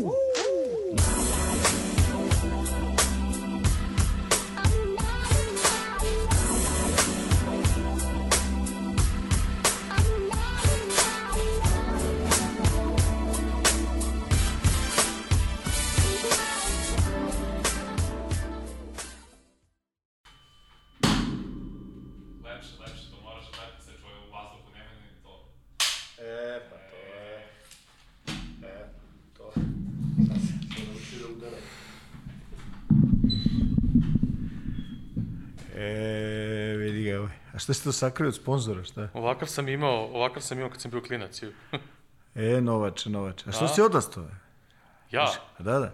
Woo! Šta si to sakrio od sponzora, šta? Ovakav sam imao, ovakav sam imao kad sam bio klinac. E, novače, novače. A što A? si odasto? je? Ja? Da, da.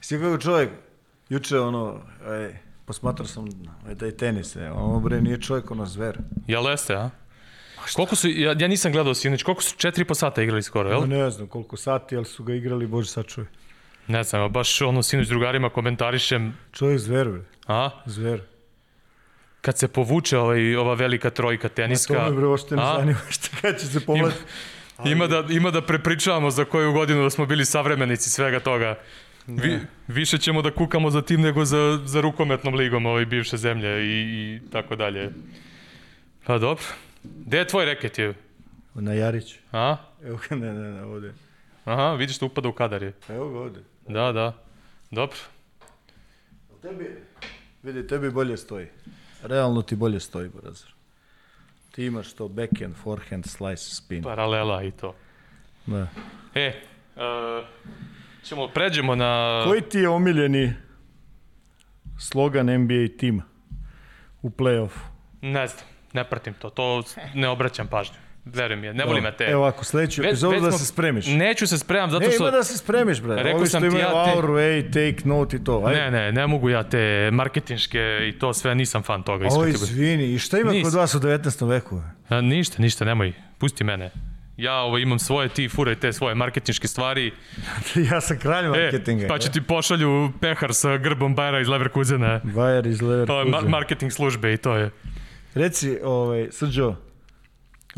Si kako čovjek, juče ono, aj, posmatrao sam aj, taj tenis, e, ono bre nije čovjek ono zver. Ja leste, a? Koliko su, ja, ja nisam gledao sinoć, koliko su, četiri i po sata igrali skoro, jel? Ma ne znam koliko sati, ali su ga igrali, bože sačuvaj. Ne znam, baš ono sinoć drugarima komentarišem, Čovjek zver, bre, a? zver. Kad se povuče ovaj, ova velika trojka teniska. To me bre uopšte ne a? zanima šta kad će se pomlati. Ima da, ima da prepričavamo za koju godinu da smo bili savremenici svega toga. Vi, više ćemo da kukamo za tim nego za, za rukometnom ligom ovaj bivše zemlje i, i tako dalje. Pa dobro. Gde je tvoj reket je? Na Jarić. A? Evo ga, ne, ne, ne, ovde. Aha, vidiš da upada u kadar je. Evo ga ovde. Da, da. Dobro. Tebi, vidi, tebi bolje stoji. Realno ti bolje stoji, brazir. Ti imaš to backhand, forehand, slice, spin. Paralela i to. Da. E, uh, ćemo pređemo na... Koji ti je omiljeni slogan NBA tima u play-offu? Ne znam, ne pratim to. To ne obraćam pažnju. Verujem je, ne volim ja te. Evo ako sledeću epizodu da se spremiš. Neću se spremam zato Ne, što... ima da se spremiš, bre. Rekao Ovi što sam ti ja te- auru, ej, take note i to. Ajde. Ne, ne, ne mogu ja te marketinške i to sve, nisam fan toga. O, izvini, i šta ima Nis. kod vas u 19. veku? A, ništa, ništa, nemoj, pusti mene. Ja ovo, imam svoje, ti furaj te svoje marketinške stvari. ja sam kralj marketinga. E, pa će ti pošalju pehar sa grbom Bajera iz Leverkusena. Bayer iz To je marketing službe i to je. Reci, ovaj, Srđo,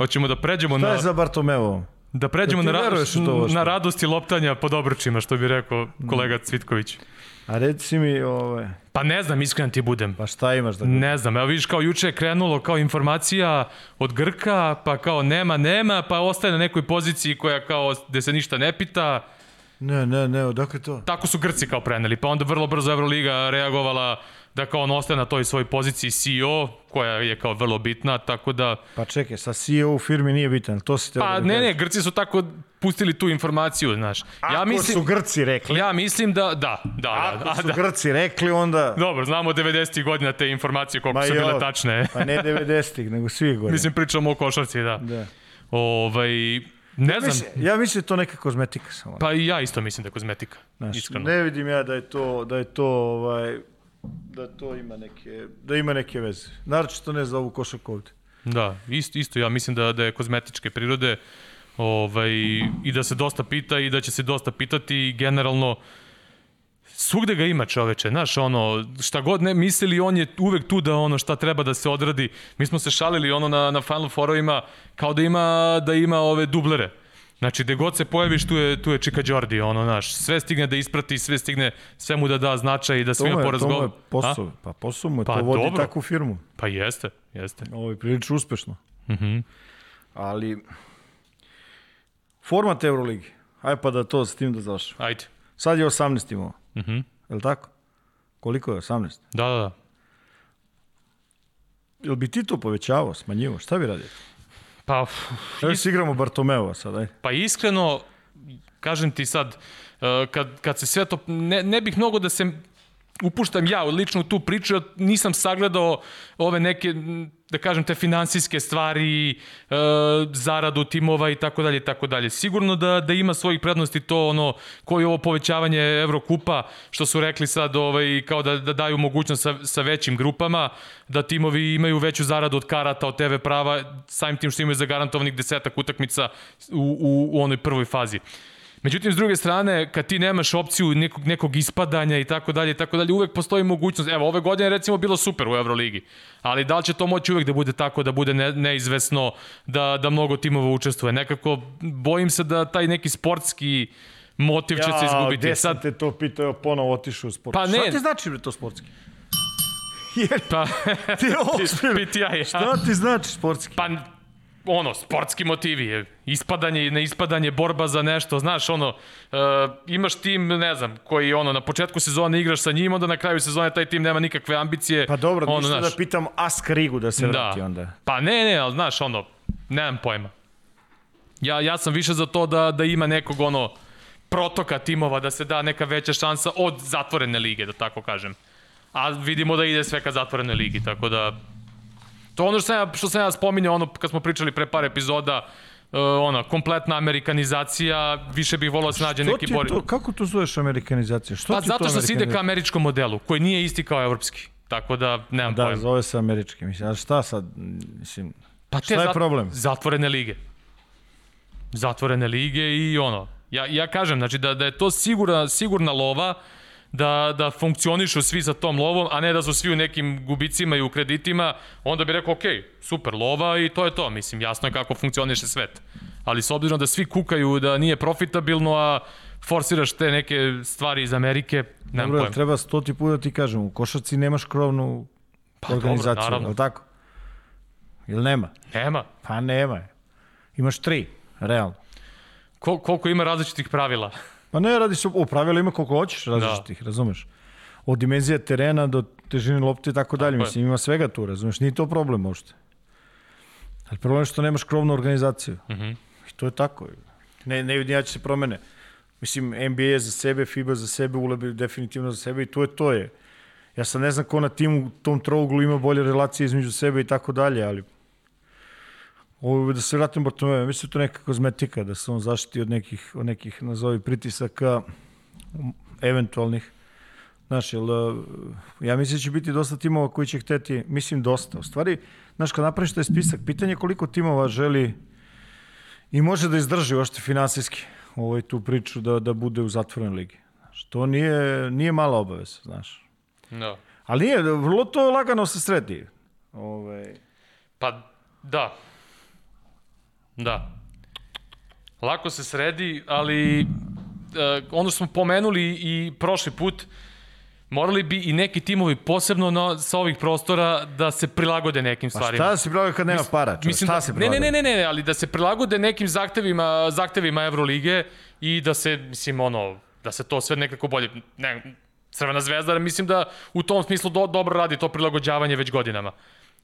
Hoćemo da pređemo šta na... je za Bartomeo? Da pređemo Da na, ra to na radosti loptanja pod obručima, što bi rekao kolega Cvitković. A reci mi, ovaj, Pa ne znam, iskren ti budem. pa šta imaš da... Ne znam, evo vidiš kao juče je krenulo kao informacija od Grka, pa kao nema, nema, pa ostaje na nekoj poziciji koja kao gde se ništa ne pita. Ne, ne, ne, odakle to? Tako su Grci kao preneli, pa onda vrlo brzo Euroliga reagovala da kao on ostaje na toj svojoj poziciji CEO, koja je kao vrlo bitna, tako da... Pa čekaj, sa CEO u firmi nije bitan, to si te Pa ne, ne, Grci su tako pustili tu informaciju, znaš. Ako Ja mislim, su Grci rekli, ja mislim da, da, da, da, ako da, su da. Grci rekli, onda... Dobro, znamo 90. godina te informacije koliko Ma su bile tačne. Pa ne 90-ih, nego svih godina. Mislim, pričamo o košarci, da. Da. Ovaj, ne znam, Mislim, ja mislim da je to neka kozmetika samo. pa i ja isto mislim da je kozmetika, Znaš, iskreno. ne vidim ja da je to, da je to, ovaj, da to ima neke, da ima neke veze. Naročito ne za ovu košarku ovde. Da, isto, isto ja mislim da, da je kozmetičke prirode ovaj, i da se dosta pita i da će se dosta pitati i generalno svugde ga ima čoveče, znaš, ono, šta god ne mislili, on je uvek tu da ono šta treba da se odradi. Mi smo se šalili ono na, na Final Fourovima kao da ima, da ima ove dublere. Znači, gde god se pojaviš, tu je, tu je Čika Đordi, ono, znaš, sve stigne da isprati, sve stigne, sve mu da da značaj i da svima je, to mu je posao. Pa posao mu je, Pa to vodi dobro. takvu firmu. Pa jeste, jeste. Ovo je prilično uspešno. Mhm. Ali, format Euroligi. Aj pa da to s tim da završim. Ajde. Sad je 18 imao. Mhm. Je li tako? Koliko je 18? Da, da, da. Jel bi ti to povećavao, smanjivo? Šta bi radio? Pa, Evo si igramo Bartomeova sad, aj. Pa iskreno, kažem ti sad, uh, kad, kad se sve to, ne, ne bih mnogo da se upuštam ja lično u tu priču, nisam sagledao ove neke, da kažem, te finansijske stvari, uh, zaradu timova i tako dalje i tako dalje. Sigurno da, da ima svojih prednosti to ono, koji je ovo povećavanje Evrokupa, što su rekli sad, ovaj, kao da, da daju mogućnost sa, sa većim grupama, da timovi imaju veću zaradu od karata, od TV prava, samim tim što imaju zagarantovanih desetak utakmica u, u, u onoj prvoj fazi. Međutim, s druge strane, kad ti nemaš opciju nekog, nekog ispadanja i tako dalje, tako dalje, uvek postoji mogućnost. Evo, ove godine recimo bilo super u Euroligi, ali da li će to moći uvek da bude tako, da bude ne, neizvesno, da, da mnogo timova učestvuje? Nekako, bojim se da taj neki sportski motiv će se izgubiti. gde sam Sad, te to pitao, evo ponovo otišao u sport. Pa ne. Šta ti znači bre to sportski? Jer pa, ti je ozbiljno. PTI, ja. Šta ti znači sportski? Pa, ono, sportski motivi je ispadanje i neispadanje, borba za nešto, znaš, ono, uh, imaš tim, ne znam, koji, ono, na početku sezone igraš sa njim, onda na kraju sezone taj tim nema nikakve ambicije. Pa dobro, ono, ništa znaš, da pitam Askarigu da se vrati da. onda. Pa ne, ne, ali znaš, ono, nemam pojma. Ja, ja sam više za to da, da ima nekog, ono, protoka timova, da se da neka veća šansa od zatvorene lige, da tako kažem. A vidimo da ide sve ka zatvorenoj ligi, tako da To ono što sam ja, što sam ja spominjao, ono kad smo pričali pre par epizoda, uh, ona, kompletna amerikanizacija, više bih volao da se nađe neki bori. to, kako to zoveš amerikanizacija? Što Pa zato to što se ide ka američkom modelu, koji nije isti kao evropski. Tako da, nemam Da, pojma. zove se američki, mislim. A šta sad, mislim, Pa te šta je zat- problem? Zatvorene lige. Zatvorene lige i ono. Ja, ja kažem, znači da, da je to sigurna, sigurna lova, da, da funkcionišu svi sa tom lovom, a ne da su svi u nekim gubicima i u kreditima, onda bi rekao, ok, super lova i to je to. Mislim, jasno je kako funkcioniše svet. Ali s obzirom da svi kukaju da nije profitabilno, a forsiraš te neke stvari iz Amerike, nemam Dobro, pojma. treba stoti put da ti kažem, u košarci nemaš krovnu Pa organizaciju, dobro, naravno. je li tako? Ili nema? Nema. Pa nema. Imaš tri, realno. Kol, koliko ima različitih pravila. Pa ne, radi se o pravilima koliko hoćeš različitih, razumeš? Od dimenzije terena do težine lopte i tako dalje. je. Mislim, ima svega tu, razumeš? Nije to problem uopšte. Ali problem je što nemaš krovnu organizaciju. Mhm. I to je tako. Ne, ne vidim ja će se promene. Mislim, NBA za sebe, FIBA za sebe, ULEB definitivno za sebe i to je to je. Ja sad ne znam ko na timu u tom trouglu ima bolje relacije između sebe i tako dalje, ali Ovo, da se vratim Bartomeu, mislim da to neka kozmetika, da se on zaštiti od nekih, od nekih nazovi pritisaka eventualnih. Znaš, jel, uh, ja mislim da će biti dosta timova koji će hteti, mislim dosta. U stvari, znaš, kad napraviš taj spisak, pitanje je koliko timova želi i može da izdrži ošte finansijski ovaj, tu priču da, da bude u zatvorenoj ligi. Znaš, to nije, nije mala obaveza, znaš. Da. Ali nije, vrlo to lagano se sredi. Ovaj, Pa, da. Da. Lako se sredi, ali e, ono smo pomenuli i prošli put, morali bi i neki timovi posebno na, sa ovih prostora da se prilagode nekim pa stvarima. šta se pravi kad nema para? Čovječ? Mislim šta da, se ne, ne, ne, ne, ne, ali da se prilagode nekim zahtevima, zahtevima Evrolige i da se, mislim, ono, da se to sve nekako bolje, ne, Crvena zvezda, mislim da u tom smislu do, dobro radi to prilagođavanje već godinama.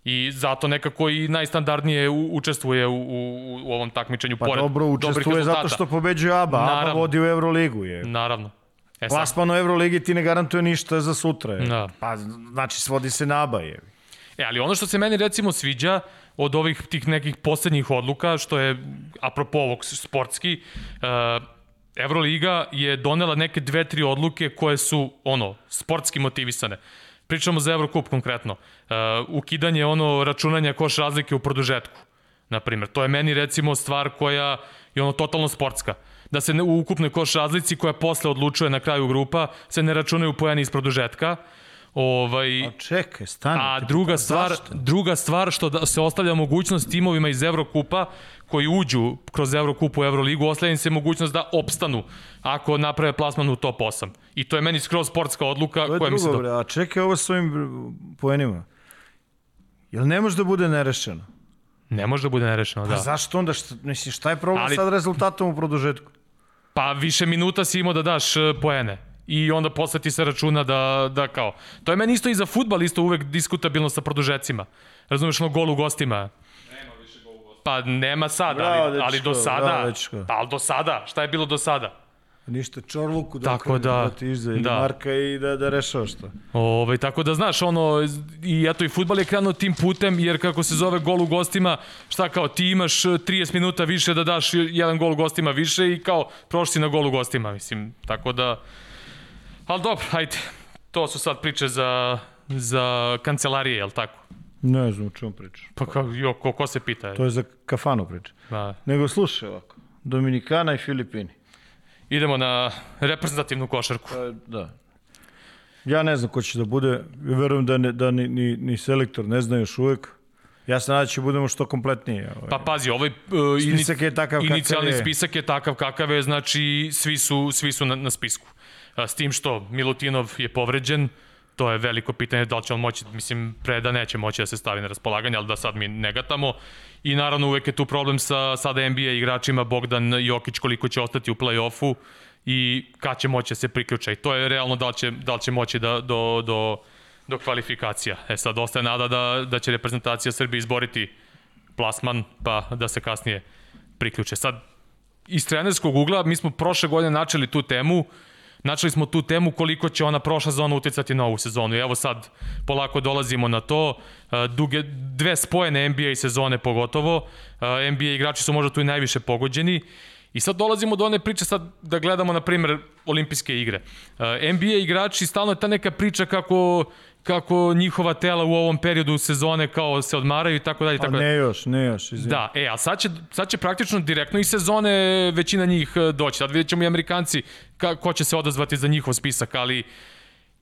I zato nekako i najstandardnije u, učestvuje u, u, u ovom takmičenju. Pa pored dobro, učestvuje zato što pobeđuje ABA. ABA Naravno. vodi u Euroligu. Je. Naravno. E Plasman u Euroligi ti ne garantuje ništa za sutra. Je. Da. Pa znači svodi se na ABA. Je. E, ali ono što se meni recimo sviđa od ovih tih nekih poslednjih odluka, što je apropo ovog sportski, uh, Evroliga je donela neke dve, tri odluke koje su ono, sportski motivisane. Pričamo za Evrokup konkretno. Uh, ukidanje ono računanja koš razlike u produžetku. Na primjer, to je meni recimo stvar koja je ono totalno sportska. Da se ne, u ukupnoj koš razlici koja posle odlučuje na kraju grupa se ne računaju pojeni iz produžetka. Ovaj, A čekaj, stani. A druga pa stvar, druga stvar što da se ostavlja mogućnost timovima iz Evrokupa koji uđu kroz Evrokup u Evroligu, ostavlja im se mogućnost da opstanu ako naprave plasman u top 8. I to je meni skroz sportska odluka To je koja drugo, do... bre. A čekaj ovo s ovim poenima. Jel ne može da bude nerešeno? Ne može da bude nerešeno, Pa da. zašto onda? Šta, mislim, šta je problem Ali- sad rezultatom u produžetku? Pa više minuta si imao da daš e, poene. I onda posle ti se računa da, da kao... To je meni isto i za futbal isto uvek diskutabilno sa produžecima. Razumeš, ono gol u gostima. Pa nema sada, Bravo, ali, ali dečko, do sada, bravo, dečko. pa ali do sada, šta je bilo do sada? Ništa, Čorluku da Tako da- da ti izda ili da. Marka i da, da rešavaš to. Ove, tako da znaš, ono, i eto i futbal je krenuo tim putem, jer kako se zove gol u gostima, šta kao, ti imaš e, 30 minuta više da daš jedan gol u gostima više i kao, prošli na gol u gostima, mislim, tako da, ali dobro, hajde, to su sad priče za, za kancelarije, jel tako? Ne znam o čemu pričaš. Pa kao, jo, ko, ko se pita? To je za kafanu priča. Da. Nego slušaj ovako. Dominikana i Filipini. Idemo na reprezentativnu košarku. Pa, da. Ja ne znam ko će da bude. Verujem da, ne, da ni, ni, ni selektor ne zna još uvek. Ja se nadam da će budemo što kompletniji. Ovaj. Pa pazi, ovaj uh, Spisak je takav kakav inicijalni je. spisak je takav kakav je, znači svi su, svi su na, na spisku. A, s tim što Milutinov je povređen, to je veliko pitanje da li će on moći, mislim, pre da neće moći da se stavi na raspolaganje, ali da sad mi ne gatamo. I naravno uvek je tu problem sa sada NBA igračima Bogdan Jokić koliko će ostati u play-offu i kad će moći da se priključa. I to je realno da li će, da li će moći da, do, do, do kvalifikacija. E sad, ostaje nada da, da će reprezentacija Srbije izboriti plasman, pa da se kasnije priključe. Sad, iz trenerskog ugla, mi smo prošle godine načeli tu temu, načeli smo tu temu koliko će ona prošla zona uticati na ovu sezonu. I evo sad polako dolazimo na to. E, Duge, dve spojene NBA sezone pogotovo. E, NBA igrači su možda tu i najviše pogođeni. I sad dolazimo do one priče sad da gledamo na primjer olimpijske igre. E, NBA igrači stalno je ta neka priča kako kako njihova tela u ovom periodu sezone kao se odmaraju i tako dalje i A tako ne još, ne još, izvini. Da, e, a sad će, sad će praktično direktno iz sezone većina njih doći. Sad vidjet ćemo i Amerikanci ka, ko će se odazvati za njihov spisak, ali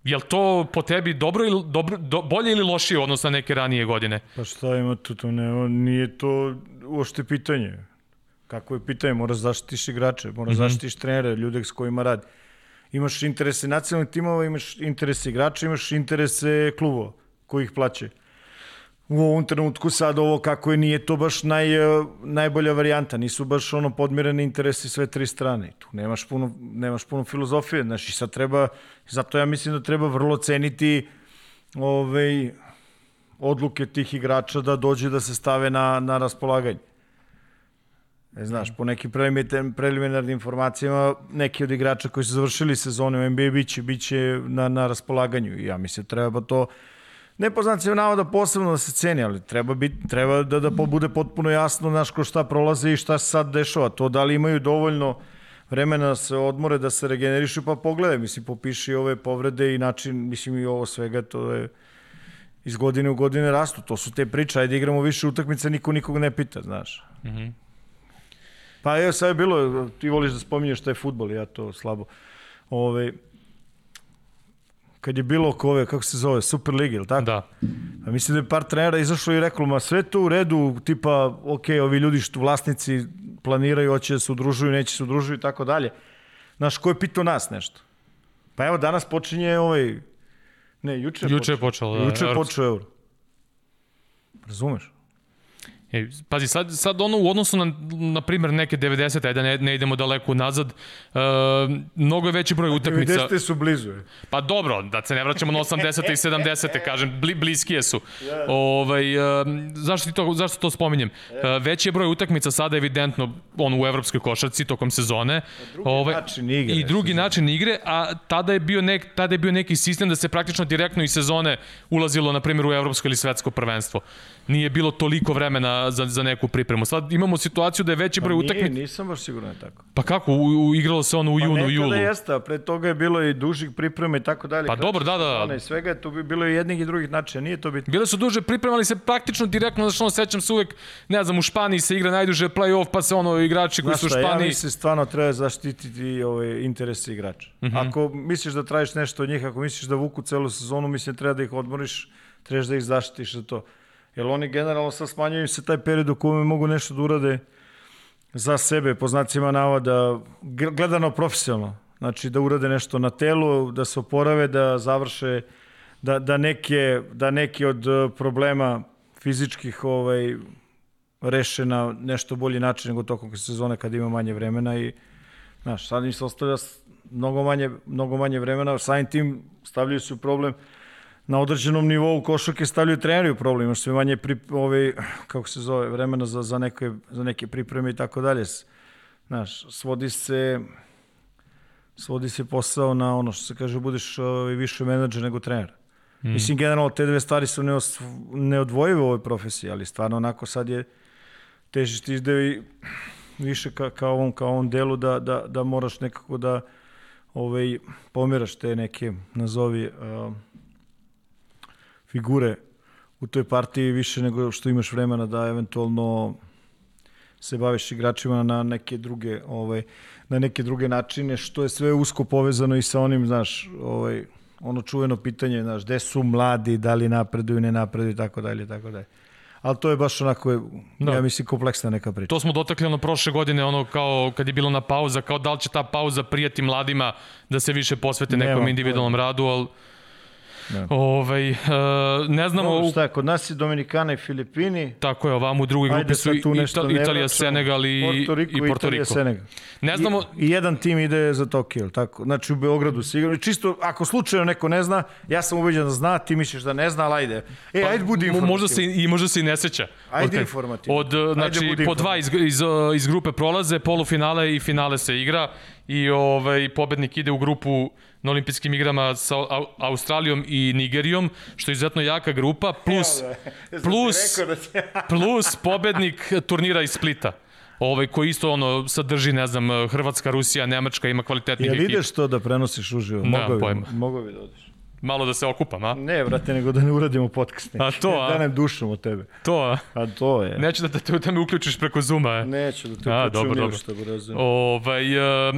je li to po tebi dobro ili, dobro, do, bolje ili lošije na neke ranije godine? Pa šta ima tu, to ne, nije to uopšte pitanje. Kako je pitanje, moraš zaštitiš igrače, moraš mm -hmm. zaštitiš trenere, ljude s kojima radi. Imaš interese nacionalnih timova, imaš interese igrača, imaš interese klubova koji ih plaćaju. U ovom trenutku sad ovo kako je, nije to baš naj, eh, najbolja varijanta, nisu baš ono podmirene interesi sve tri strane. Tu nemaš puno, nemaš puno filozofije, znači sad treba, zato ja mislim da treba vrlo ceniti ovaj, odluke tih igrača da dođe da se stave na, na raspolaganje. Ne znaš, po nekim preliminarnim, informacijama, neki od igrača koji su završili sezone u NBA biće, biće na, na raspolaganju. Ja mislim, treba to, ne po znacima navoda posebno da se ceni, ali treba, bit, treba da, da bude potpuno jasno znaš ko šta prolaze i šta se sad dešava. To da li imaju dovoljno vremena da se odmore, da se regenerišu, pa pogledaj, mislim, popiši ove povrede i način, mislim, i ovo svega, to je iz godine u godine rastu. To su te priče, ajde igramo više utakmica, niko nikog ne pita, znaš. Mm -hmm. Pa evo sad je bilo, ti voliš da spominješ taj futbol, ja to slabo. Ove, kad je bilo oko ove, kako se zove, Super Liga, ili tako? Da. A mislim da je par trenera izašlo i reklo, ma sve to u redu, tipa, ok, ovi ljudi što vlasnici planiraju, hoće da se udružuju, neće se udružuju i tako dalje. Znaš, ko je pitao nas nešto? Pa evo, danas počinje ovaj, ne, juče je Juče je počelo, da, Juče je počeo euro. Razumeš? E, pazi, sad, sad ono u odnosu na, na primjer, neke 90. ajde da ne, ne idemo daleko nazad, uh, mnogo je veći broj utakmica. 90. su blizu. je. Pa dobro, da se ne vraćamo na 80. i 70. kažem, bli, bliskije su. Ovaj, uh, zašto, to, zašto to spominjem? Uh, veći je broj utakmica sada evidentno on u evropskoj košarci tokom sezone. Drugi način igre, I drugi sezone. način igre, a tada je bio nek, tada je bio neki sistem da se praktično direktno iz sezone ulazilo na primjer u evropsko ili svetsko prvenstvo. Nije bilo toliko vremena za, za neku pripremu. Sad imamo situaciju da je veći broj Pa Nije, utakmica. nisam baš siguran da je tako. Pa kako? U, u, igralo se ono u Pa junu, julu. jeste, a pre toga je bilo i dužih priprema i tako dalje. Pa dobro, da, da. I svega je tu bi bilo i jednih i drugih načina, nije to bitno. Bile su duže pripremali se praktično direktno, znači ono sećam se uvek, ne znam, u Španiji se igra najduže play-off, pa se ono igrači koji su u šta, ja Španiji... mislim stvarno treba zaštititi ove interese igrača. Mm Mhm. -hmm. Ako misliš da tražiš nešto od njih, ako misliš da vuku celu sezonu, mislim treba da ih odmoriš, trebaš da ih zaštitiš za to. Jer oni generalno sad smanjuju se taj period u kojem mogu nešto da urade za sebe, po znacima navoda, g- gledano profesionalno. Znači da urade nešto na telu, da se oporave, da završe, da, da, neke, da neki od eh, problema fizičkih ovaj, reše na nešto bolji način nego tokom sezone kad ima manje vremena i znaš, sad im se ostavlja mnogo manje, mnogo manje vremena, samim tim stavljaju se u problem na određenom nivou košarke stavljaju treneri u problem, imaš sve manje pri, ovaj, kako se zove, vremena za, za, neke, za neke pripreme i tako dalje. Znaš, svodi se svodi se posao na ono što se kaže budeš ovaj, više menadžer nego trener. Mm. Mislim, generalno te dve stvari su neos, neodvojive u ovoj profesiji, ali stvarno onako sad je težiš ti ide i više ka, ka, ovom, ka ovom delu da, da, da moraš nekako da ovaj, pomeraš te neke, nazovi, uh, figure u toj partiji više nego što imaš vremena da eventualno se baviš igračima na neke druge ovaj na neke druge načine što je sve usko povezano i sa onim znaš ovaj ono čuveno pitanje znaš gde su mladi da li napreduju ne napreduju i tako dalje i tako dalje ali to je baš onako, da. ja mislim, kompleksna neka priča. To smo dotakli ono prošle godine, ono kao kad je bilo na pauza, kao da li će ta pauza prijati mladima da se više posvete nekom Nema, individualnom radu, ali Da. Ovaj, uh, ne znamo... Dobro, šta kod nas je Dominikana i Filipini. Tako je, ovamo u drugoj grupi su Ital, Italija, Senegal i Porto Riko, i Porto Riko. Senegal. Ne znamo... I, I, jedan tim ide za Tokio, tako? Znači u Beogradu sigurno. Čisto, ako slučajno neko ne zna, ja sam ubeđen da zna, ti misliš da ne zna, ali ajde. E, pa, ajde budi informativno. Možda se, I možda se i ne seća. Ajde informativno. Od, znači, ajde po dva iz, iz, iz grupe prolaze, polufinale i finale se igra i ovaj, pobednik ide u grupu na olimpijskim igrama sa Australijom i Nigerijom, što je izuzetno jaka grupa, plus, plus, da plus pobednik turnira iz Splita ovaj, koji isto ono sadrži, ne znam, Hrvatska, Rusija, Nemačka, ima kvalitetnih ekipa. Jel ideš to da prenosiš uživo? Mogu pojma. Mogu bi da odiš. Malo da se okupam, a? Ne, brate, nego da ne uradimo podcast. A to, a? Da ne dušom od tebe. To, a? A to je. Neću da, te, da me uključiš preko Zuma, je? Neću da te uključujem dobro, dobro. što bi razumio. Ovaj, uh,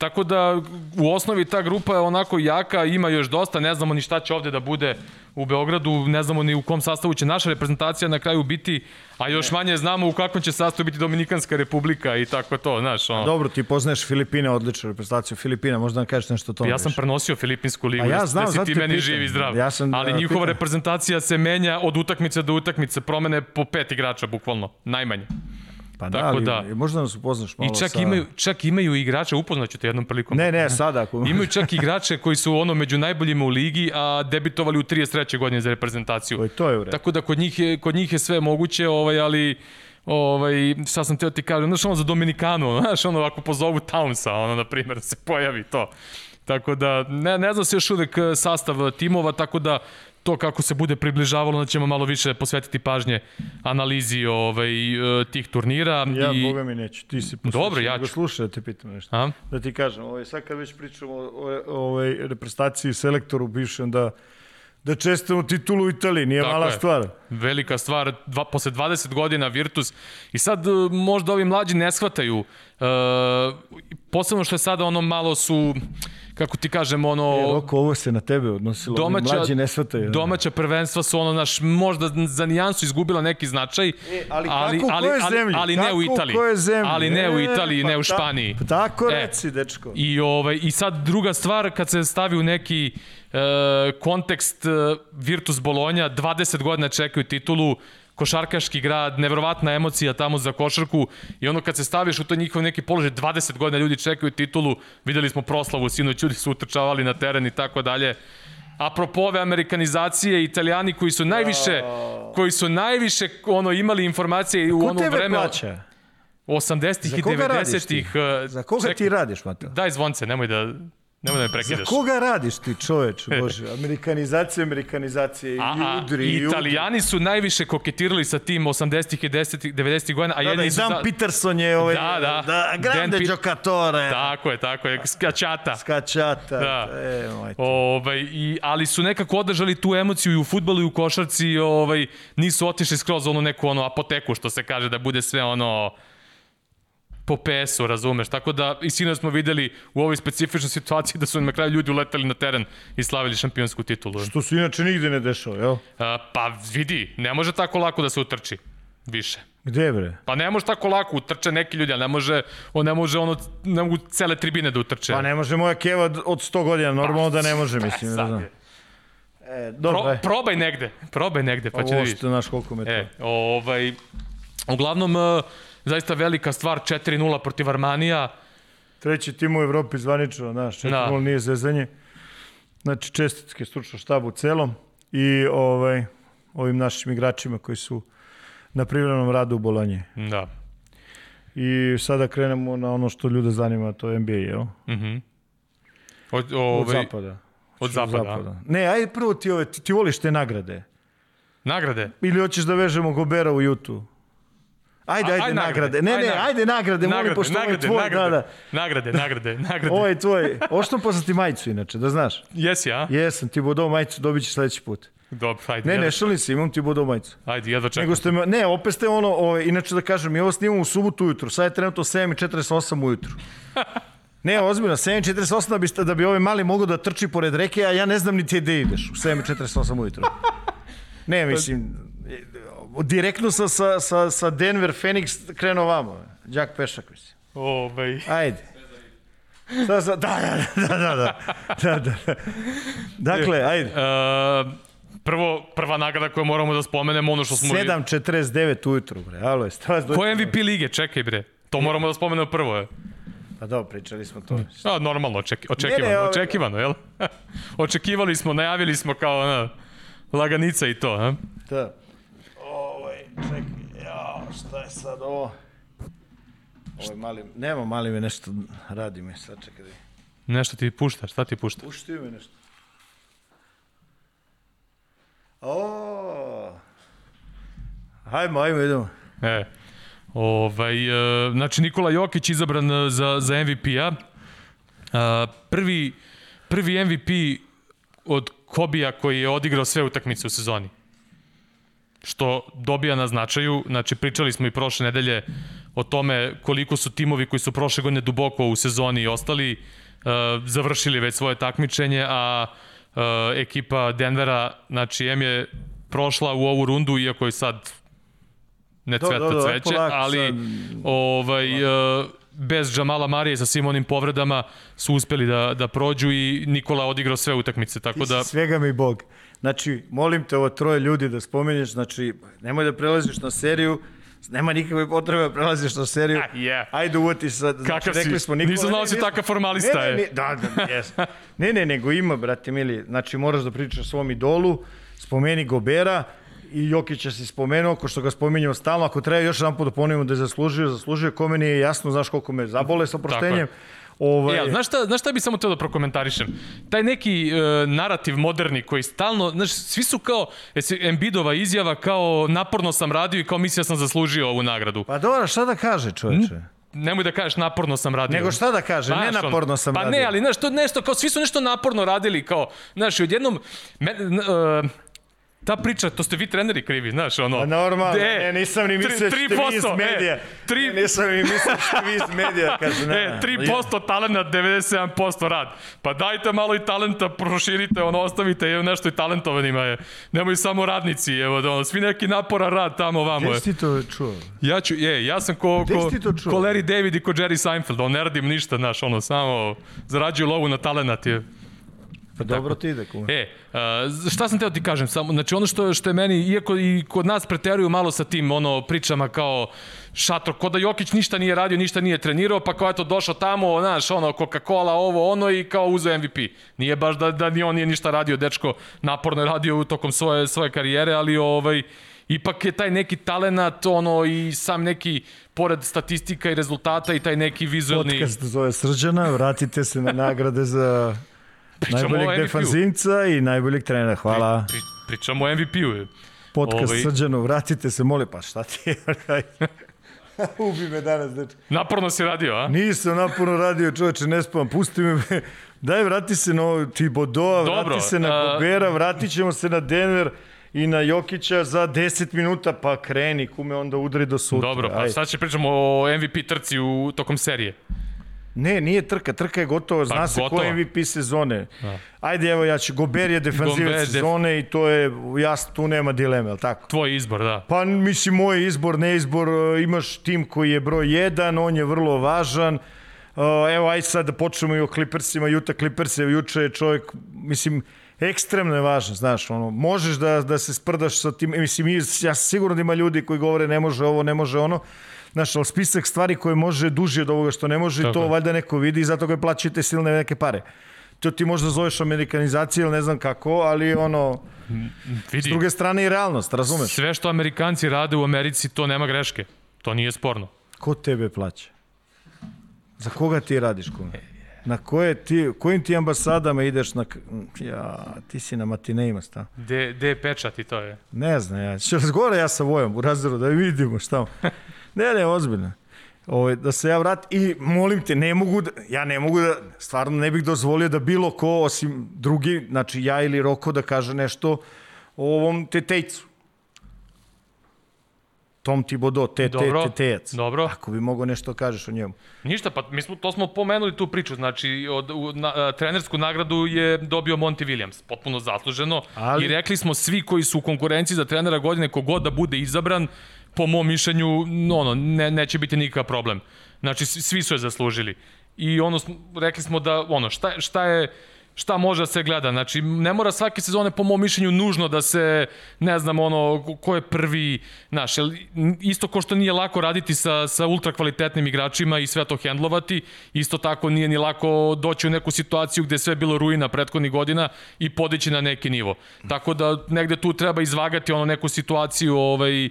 Tako da u osnovi ta grupa je onako jaka, ima još dosta, ne znamo ni šta će ovde da bude u Beogradu, ne znamo ni u kom sastavu će naša reprezentacija na kraju biti, a još manje znamo u kakvom će sastavu biti Dominikanska republika i tako to, znaš. Ono. Dobro, ti poznaješ Filipine, odličnu reprezentaciju Filipina, možda nam kažeš nešto o tome. Ja sam prenosio Filipinsku ligu, ja znam, da si ti meni pitan. živ i zdrav. Ja sam, ali njihova pitan. reprezentacija se menja od utakmice do utakmice, promene po pet igrača bukvalno, najmanje. Pa da, ali da. možda nas upoznaš malo I čak, sa... imaju, čak imaju igrače, upoznaću te jednom prilikom. Ne, ne, sada. Ako... imaju čak igrače koji su ono među najboljima u ligi, a debitovali u 33. godine za reprezentaciju. To, to je u redu. Tako da kod njih je, kod njih je sve moguće, ovaj, ali ovaj, šta sam teo ti kažem, znaš ono za Dominikanu, znaš ono ako pozovu Townsa, ono na primjer, da se pojavi to. Tako da, ne, ne znam se još uvek sastav timova, tako da to kako se bude približavalo, da ćemo malo više posvetiti pažnje analizi ovaj, e, tih turnira. Ja, i... boga mi neću, ti si poslušao. Dobro, ja ću. Slušaj da te pitam nešto. A? Da ti kažem, ovaj, sad kad već pričamo o, o, o ovaj, reprezentaciji selektoru bivšem, da da čestamo titulu u Italiji, nije Tako mala je. stvar. Velika stvar, dva, posle 20 godina Virtus. I sad e, možda ovi mlađi ne shvataju, uh, posebno što je sada ono malo su kako ti kažem, ono... E, Roko, ovo se na tebe odnosilo, domaća, mlađi ne shvataju. Domaća prvenstva su ono, naš, možda za nijansu izgubila neki značaj, e, ali, ali, kako, ali, ali, ali, ali ne u Italiji. Zemlji? Ali ne e, u Italiji, pa ne u Španiji. Pa tako e, reci, dečko. I, ovaj, I sad druga stvar, kad se stavi u neki e, kontekst e, Virtus Bolonja, 20 godina čekaju titulu, košarkaški grad, neverovatna emocija tamo za košarku i ono kad se staviš u to njihov neki položaj, 20 godina ljudi čekaju titulu, videli smo proslavu, sinoć ljudi su utrčavali na teren i tako dalje. Apropo ove amerikanizacije, italijani koji su najviše, koji su najviše ono, imali informacije u ono vreme... Ko tebe plaća? 80-ih i 90-ih. Za koga ti radiš, Mato? Daj zvonce, nemoj da Nemo da me prekidaš. Za koga radiš ti čoveč, bože? Amerikanizacija, amerikanizacija i a, udri. I italijani su najviše koketirali sa tim 80-ih i 90-ih godina. A da, da, i Dan za... Peterson je ovaj... Da, da. da grande Dan giocatore. Tako je, tako je. Skačata. Skačata. Da. E, Ove, ovaj, i, ali su nekako održali tu emociju i u futbolu i u košarci. Ovaj, nisu otišli skroz onu neku ono apoteku, što se kaže, da bude sve ono po PS-u, razumeš? Tako da i sinoć smo videli u ovoj specifičnoj situaciji da su na kraju ljudi uletali na teren i slavili šampionsku titulu. Što se inače nigde ne dešava, jel? A, pa vidi, ne može tako lako da se utrči više. Gde bre? Pa ne može tako lako utrče neki ljudi, ali ne može, on ne može ono, ne mogu cele tribine da utrče. Pa ne može moja keva od 100 godina, normalno pa, da ne može, mislim. Ne znam. E, dobro, Pro, probaj negde, probaj negde, pa će da vidiš. Ovo što naš koliko me to. E, ovaj, uglavnom, uh, zaista velika stvar, 4-0 protiv Armanija. Treći tim u Evropi zvanično, znaš, 4-0 da. nije zezanje. Znači, čestitke stručno štabu celom i ovaj, ovim našim igračima koji su na privrednom radu u Bolonji. Da. I sada krenemo na ono što ljude zanima, to je NBA, jel? Mhm. Mm od, ovaj, od zapada. Od zapada. zapada. Ne, ajde prvo ti ove, ti, ti voliš te nagrade. Nagrade? Ili hoćeš da vežemo Gobera u Jutu? Ajde, ajde, nagrade. Ne, ne, ajde nagrade, molim, pošto ovo je tvoj. Nagrade, da, da. nagrade, nagrade, nagrade. Ovo je tvoj. Ošto poslati majicu, inače, da znaš. Jesi, ja? Jesam, ti bodo majicu dobit ćeš sledeći put. Dobro, ajde. Ne, ne, šalim se, imam ti bodo majicu. Ajde, jedva čekam. Nego ste me, ne, opet ste ono, ovo, inače da kažem, mi ovo snimamo u subotu ujutru, sad je trenutno 7.48 ujutru. Ne, ozbiljno, 7.48 da bi, da bi ovaj mali mogo da trči pored reke, a ja ne znam ni ti gde ideš u 7.48 ujutru. Ne, mislim, direktno sa, sa, sa, sa Denver Phoenix krenuo vamo. Đak Pešak, mislim. Ovaj. Ajde. Sad, da, da, da, da, da, da, da. Dakle, ajde. Uh, prvo, prva nagrada koju moramo da spomenemo, ono što smo... 7.49 ujutru, bre. Alo, je stvas Ko je MVP lige? Čekaj, bre. To moramo da spomenemo prvo, je. Pa dobro, pričali smo to. A, normalno, očeki, očekivano, Ne, ne, ovo- očekivano, jel? Očekivali smo, najavili smo kao ona, laganica i to, a? Da. Čekaj, ja, šta je sad ovo? Ovaj mali, nema mali me nešto radi me, sad čekaj. Nešto ti pušta, šta ti pušta? Pušti me nešto. O, Hajmo, ajmo, idemo. E, ovaj, e, znači Nikola Jokić izabran e, za, za MVP-a. A, prvi, prvi MVP od Kobija koji je odigrao sve utakmice u sezoni. Što dobija na značaju, znači pričali smo i prošle nedelje o tome koliko su timovi koji su prošle godine duboko u sezoni ostali, uh, završili već svoje takmičenje, a uh, ekipa Denvera, znači M je prošla u ovu rundu, iako je sad ne Do- cveta do- do, cveće, polako ali sad. ovaj, uh, bez Džamala Marije sa svim onim povredama su uspeli da, da prođu i Nikola odigrao sve utakmice, tako da... Da. Svega mi Bog. Znači, molim te ovo troje ljudi da spomenješ, znači, nemoj da prelaziš na seriju, nema nikakve potrebe da prelaziš na seriju. Ah, yeah. Ajde uvoti sad. Znači, Kakav si? rekli smo, Nikola, Nisam znao ne, si takav formalista, Ne, je. ne, ne, da, da, jes. ne, ne, nego ima, brate mili, znači moraš da pričaš svom idolu, spomeni Gobera, i Jokića si spomenuo, ko što ga spominjemo stalno, ako treba još jedan put da ponovimo da je zaslužio, zaslužio, kome nije jasno, znaš koliko me zabole sa oproštenjem. Ovaj, E, ali znaš šta, znaš šta bi samo teo da prokomentarišem? Taj neki e, narativ moderni koji stalno, znaš, svi su kao, jesi, Embidova izjava kao naporno sam radio i kao mislio sam zaslužio ovu nagradu. Pa dobro, šta da kaže čoveče? Nemoj da kažeš naporno sam radio. Nego šta da kaže, ne Znaš, naporno sam pa radio. ne, ali znaš, to nešto, kao svi su nešto naporno radili, kao, znaš, i odjednom, me, n, uh, ta priča, to ste vi treneri krivi, znaš, ono. Pa normalno, de, ne, nisam ni tri- mislio što vi iz 3%, medija. E, tri, Ne, nisam ni mislio što vi iz medija, kaže, ne. E, 3% talenta, 97% rad. Pa dajte malo i talenta, proširite, ono, ostavite evo nešto i talentovanima je. Nemoj samo radnici, evo, da ono, svi neki napora rad tamo vamo Gde je. si ti to čuo? Ja ću, je, ja sam ko, Gde ko, si ko Larry David i ko Jerry Seinfeld, on ne radim ništa, znaš, ono, samo zarađuju lovu na talenat je. Pa dobro ti ide, kuma. E, a, šta sam teo ti kažem, samo, znači ono što, što je meni, iako i kod nas preteruju malo sa tim ono pričama kao šator, ko da Jokić ništa nije radio, ništa nije trenirao, pa kao eto došao tamo, znaš, ono, Coca-Cola, ovo, ono i kao uzeo MVP. Nije baš da, da ni on nije ništa radio, dečko naporno je radio tokom svoje, svoje karijere, ali ovaj, ipak je taj neki talenat, ono, i sam neki, pored statistika i rezultata i taj neki vizualni... Podcast zove Srđana, vratite se na nagrade za Pričamo najboljeg defanzivca i najboljeg trenera. Hvala. Pri, pričamo o MVP-u. Podcast ovaj- Srđanu, vratite se, moli, pa šta ti je? Ubi me danas, dečko. Naporno si radio, a? Nisam naporno radio, čoveče, ne spavam, pusti me. Daj, vrati se na Tibodoa, Dobro, vrati se na a- Gobera, vratit ćemo se na Denver i na Jokića za 10 minuta, pa kreni, kume, onda udri do sutra. Dobro, pa Ajde. sad će pričamo o MVP trci u tokom serije. Ne, nije trka, trka je gotova, zna Pa, se ko gotova. je MVP sezone. Ajde, evo ja ću, Gober je defanzivac Gober, def- sezone i to je, jasno, tu nema dileme, ali tako? Tvoj izbor, da. Pa mislim, moj izbor, ne izbor, e, imaš tim koji je broj 1, on je vrlo važan. Uh, Evo, aj sad da počnemo i o Clippersima, Utah Clippers, evo, juče je čovjek, mislim, ekstremno je važan, znaš, ono, možeš da, da se sprdaš sa tim, e, mislim, mi- ja sigurno da ima ljudi koji govore ne može ovo, ne može ono, znaš, ali spisak stvari koje može duži od ovoga što ne može, Tako to je. valjda neko vidi i zato ga plaćate silne neke pare. To ti možda zoveš amerikanizacija ili ne znam kako, ali ono, Vidi, s druge strane i realnost, razumeš? sve što Amerikanci rade u Americi, to nema greške. To nije sporno. Ko tebe plaća? Za koga ti radiš, kume? Na koje ti, kojim ti ambasadama ideš na... Ja, ti si na matineima sta. De, de je pečat i to je. Ne znam, ja ću razgovara ja sa Vojom u razredu da vidimo šta. Ne, ne, ozbiljno. Ovo, da se ja vratim i molim te, ne mogu da, ja ne mogu da, stvarno ne bih dozvolio da bilo ko osim drugi, znači ja ili Roko da kaže nešto o ovom tetejcu. Tom Thibodeau, te, Dobro, te, tejac. dobro. Ako bi mogao nešto kažeš o njemu. Ništa, pa mi smo, to smo pomenuli tu priču, znači od, u, na, trenersku nagradu je dobio Monty Williams, potpuno zasluženo Ali- i rekli smo svi koji su u konkurenciji za trenera godine, kogod da bude izabran, po mom mišljenju, no, ono, ne, neće biti nikakav problem. Znači, svi su je zaslužili. I ono, rekli smo da, ono, šta, šta je, šta može da se gleda. Znači, ne mora svake sezone, po mom mišljenju, nužno da se, ne znam, ono, ko- je prvi, znaš, isto ko što nije lako raditi sa, sa ultra kvalitetnim igračima i sve to hendlovati, isto tako nije ni lako doći u neku situaciju gde sve bilo ruina prethodnih godina i podići na neki nivo. Tako da negde tu treba izvagati ono neku situaciju, ovaj,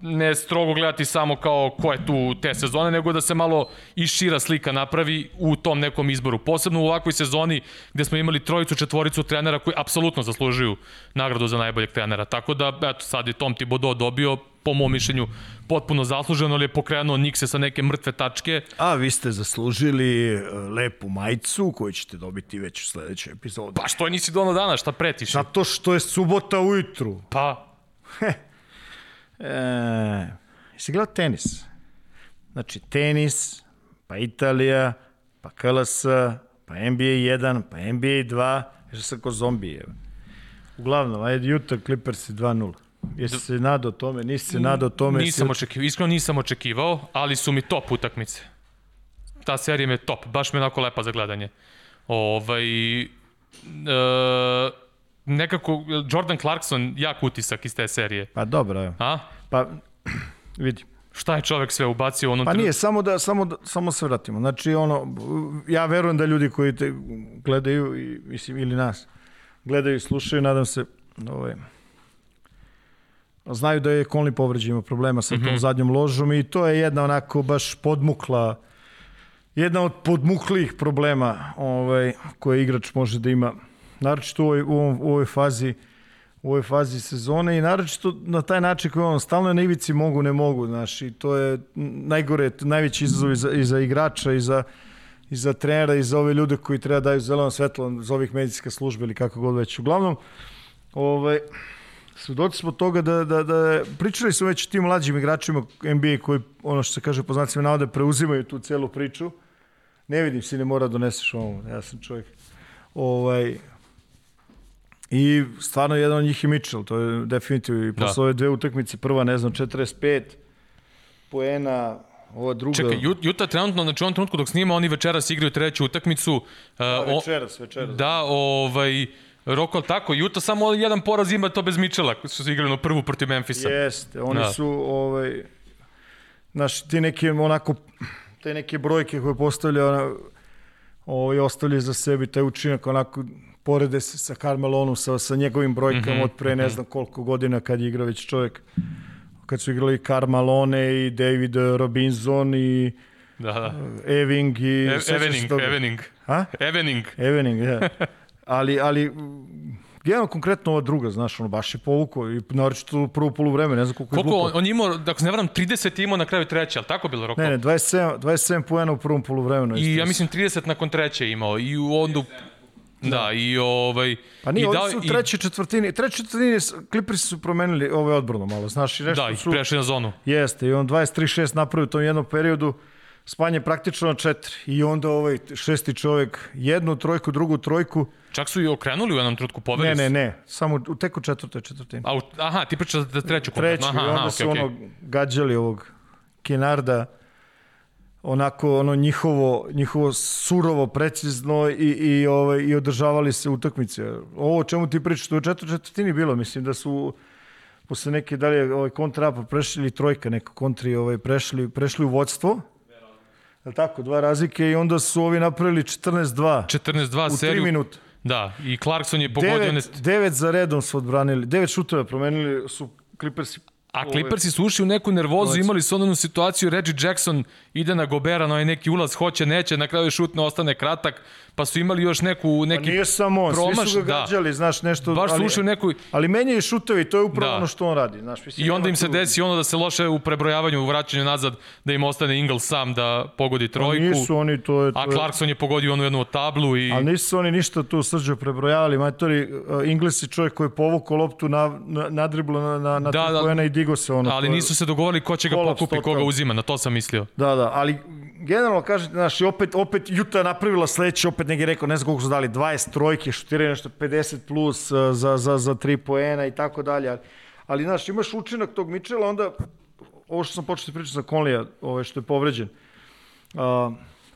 ne strogo gledati samo kao ko je tu te sezone, nego da se malo i šira slika napravi u tom nekom izboru. Posebno u ovakvoj sezoni gde smo imali trojicu, četvoricu trenera koji apsolutno zaslužuju nagradu za najboljeg trenera. Tako da, eto, sad je Tom Thibodeau dobio, po mom mišljenju, potpuno zasluženo, ali je pokrenuo Nikse sa neke mrtve tačke. A vi ste zaslužili e, lepu majicu koju ćete dobiti već u sledećoj epizodi. Pa što nisi dono dana, šta pretiš? Zato što je subota ujutru. Pa, E, jesi gledao tenis? Znači, tenis, pa Italija, pa KLS, pa NBA 1, pa NBA 2, još sam ko zombi, evo. Uglavnom, ajde, Utah Clippers 2-0. Jesi se nadao tome, nisi se nadao tome. nisam očekivao, iskreno nisam očekivao, ali su mi top utakmice. Ta serija mi je top, baš mi je onako lepa za gledanje. Ovaj, e, nekako, Jordan Clarkson, jak utisak iz te serije. Pa dobro, evo. A? Pa, vidi. Šta je čovek sve ubacio u onom Pa trenutku? nije, samo da, samo, da, samo se vratimo. Znači, ono, ja verujem da ljudi koji te gledaju, i, mislim, ili nas, gledaju i slušaju, nadam se, ovaj, znaju da je Conley povređen, ima problema sa tom Mhm. zadnjom ložom i to je jedna onako baš podmukla, jedna od podmuklih problema ovaj, koje igrač može da ima, naročito u ovoj, u ovoj fazi u ovoj fazi sezone i naročito na taj način koji on stalno je na ivici mogu, ne mogu, znaš, i to je najgore, najveći izazov i za, i za igrača i za, i za trenera i za ove ljude koji treba daju zeleno svetlo za ovih medicinske službe ili kako god već. Uglavnom, ovaj, svedoci smo toga da, da, da pričali smo već tim mlađim igračima NBA koji, ono što se kaže po znacima navode, preuzimaju tu celu priču. Ne vidim, si ne mora da doneseš ovo, ja sam čovjek. Ovaj, I stvarno jedan od njih je Mitchell, to je definitivno i posle Da. ove dve utakmice, prva ne znam 45 poena, ova druga Čekaj, Ju- Utah trenutno, znači u ovom trenutku dok snima, oni večeras igraju treću utakmicu. Uh, o- večeras, večeras. Da, ovaj, Roko, tako, Utah samo jedan poraz ima to bez Mitchella, koji su igrali na prvu protiv Memfisa. Jeste, oni Da. su ovaj znaš, ti neke onako te neke brojke koje postavlja ona, ovaj, ostavljaju za sebi taj učinak onako porede se sa Carmelonom, sa, sa njegovim brojkama Mhm, od pre ne znam koliko godina kad je igrao već čovjek kad su igrali Carmelone i David Robinson i Da, da. Eving i... E, Evening, toga? Evening. Ha? Evening. Evening, ja. Ali, ali mm, jedan konkretno ova druga, znaš, ono, baš je povukao i naročito u prvu polu vreme, ne znam koliko je Koliko on, on imao, da se ne varam, 30 je imao na kraju treće, ali tako bilo Roko? Ne, ne, 27, 27 poena u prvom poluvremenu. I isto. ja mislim 30 nakon treće imao. I u onda... Da, i ovaj... Pa nije, i dao- su u trećoj četvrtini, trećoj četvrtini s- Clippersi su promenili ovaj odbranu malo, znaš, i nešto Da, su... prešli na zonu. Jeste, i on 23-6 napravio u tom jednom periodu, spanje praktično na četiri. I onda ovaj šesti čovjek, jednu trojku, drugu trojku. Čak su i okrenuli u jednom trenutku, poveli Ne, ne, ne, samo u teku četvrtoj četvrtini. A, u- aha, ti pričaš za treću Treću, kompletno. Aha, i onda aha, su okej, ono gađali ovog Kenarda, onako ono njihovo, njihovo surovo, precizno i, i, ovaj, i održavali se utakmice. Ovo o čemu ti pričaš, to je u četvrtoj četvrtini bilo, mislim da su posle neke dalje ovaj kontrapa prešli trojka neko kontri ovaj prešli prešli u vodstvo. Je tako, dva razlike i onda su ovi napravili 14-2 14-2 u 3 seriju. minuta. Da, i Clarkson je pogodio... one- Devet, devet za redom su odbranili, devet šuteva promenili su Clippersi. A Clippersi su ušli u neku nervozu, imali su onu situaciju, Reggie Jackson ide na Gobera na onaj neki ulaz, hoće, neće, na kraju šut ne ostane kratak, pa su imali još neku, Pa neki nije samo on, promaš, svi su ga da. gađali, znaš, nešto... Baš su ali, ušli u neku... Ali menjaju šutevi, to je upravo Da. ono što on radi. Znaš, mislim, I onda im se desi ono da se loše u prebrojavanju, u vraćanju nazad, da im ostane Ingles sam da pogodi trojku. Nisu oni, to je... To A je- Clarkson je pogodio onu jednu tablu i... Ali nisu oni ništa tu srđe prebrojavali. Matori, uh, Ingles je čovjek koji je povukao loptu na, na, nadriblo na, na, na Da, da, da. i digo se ono. Ali to je- nisu se dogovorili ko će ga Kolaps pokupi, koga uzima, na to sam mislio. Da, da, ali generalno kažete, znaš, opet, opet Juta napravila sledeće, opet neki rekao, ne znam koliko su dali, 20 trojke, šutiraju nešto 50 plus uh, za, za, za 3 poena i tako dalje. Ali, ali, znaš, imaš učinak tog Mičela, onda, ovo što sam počeo da pričam sa Conleya, ovaj, što je povređen, uh,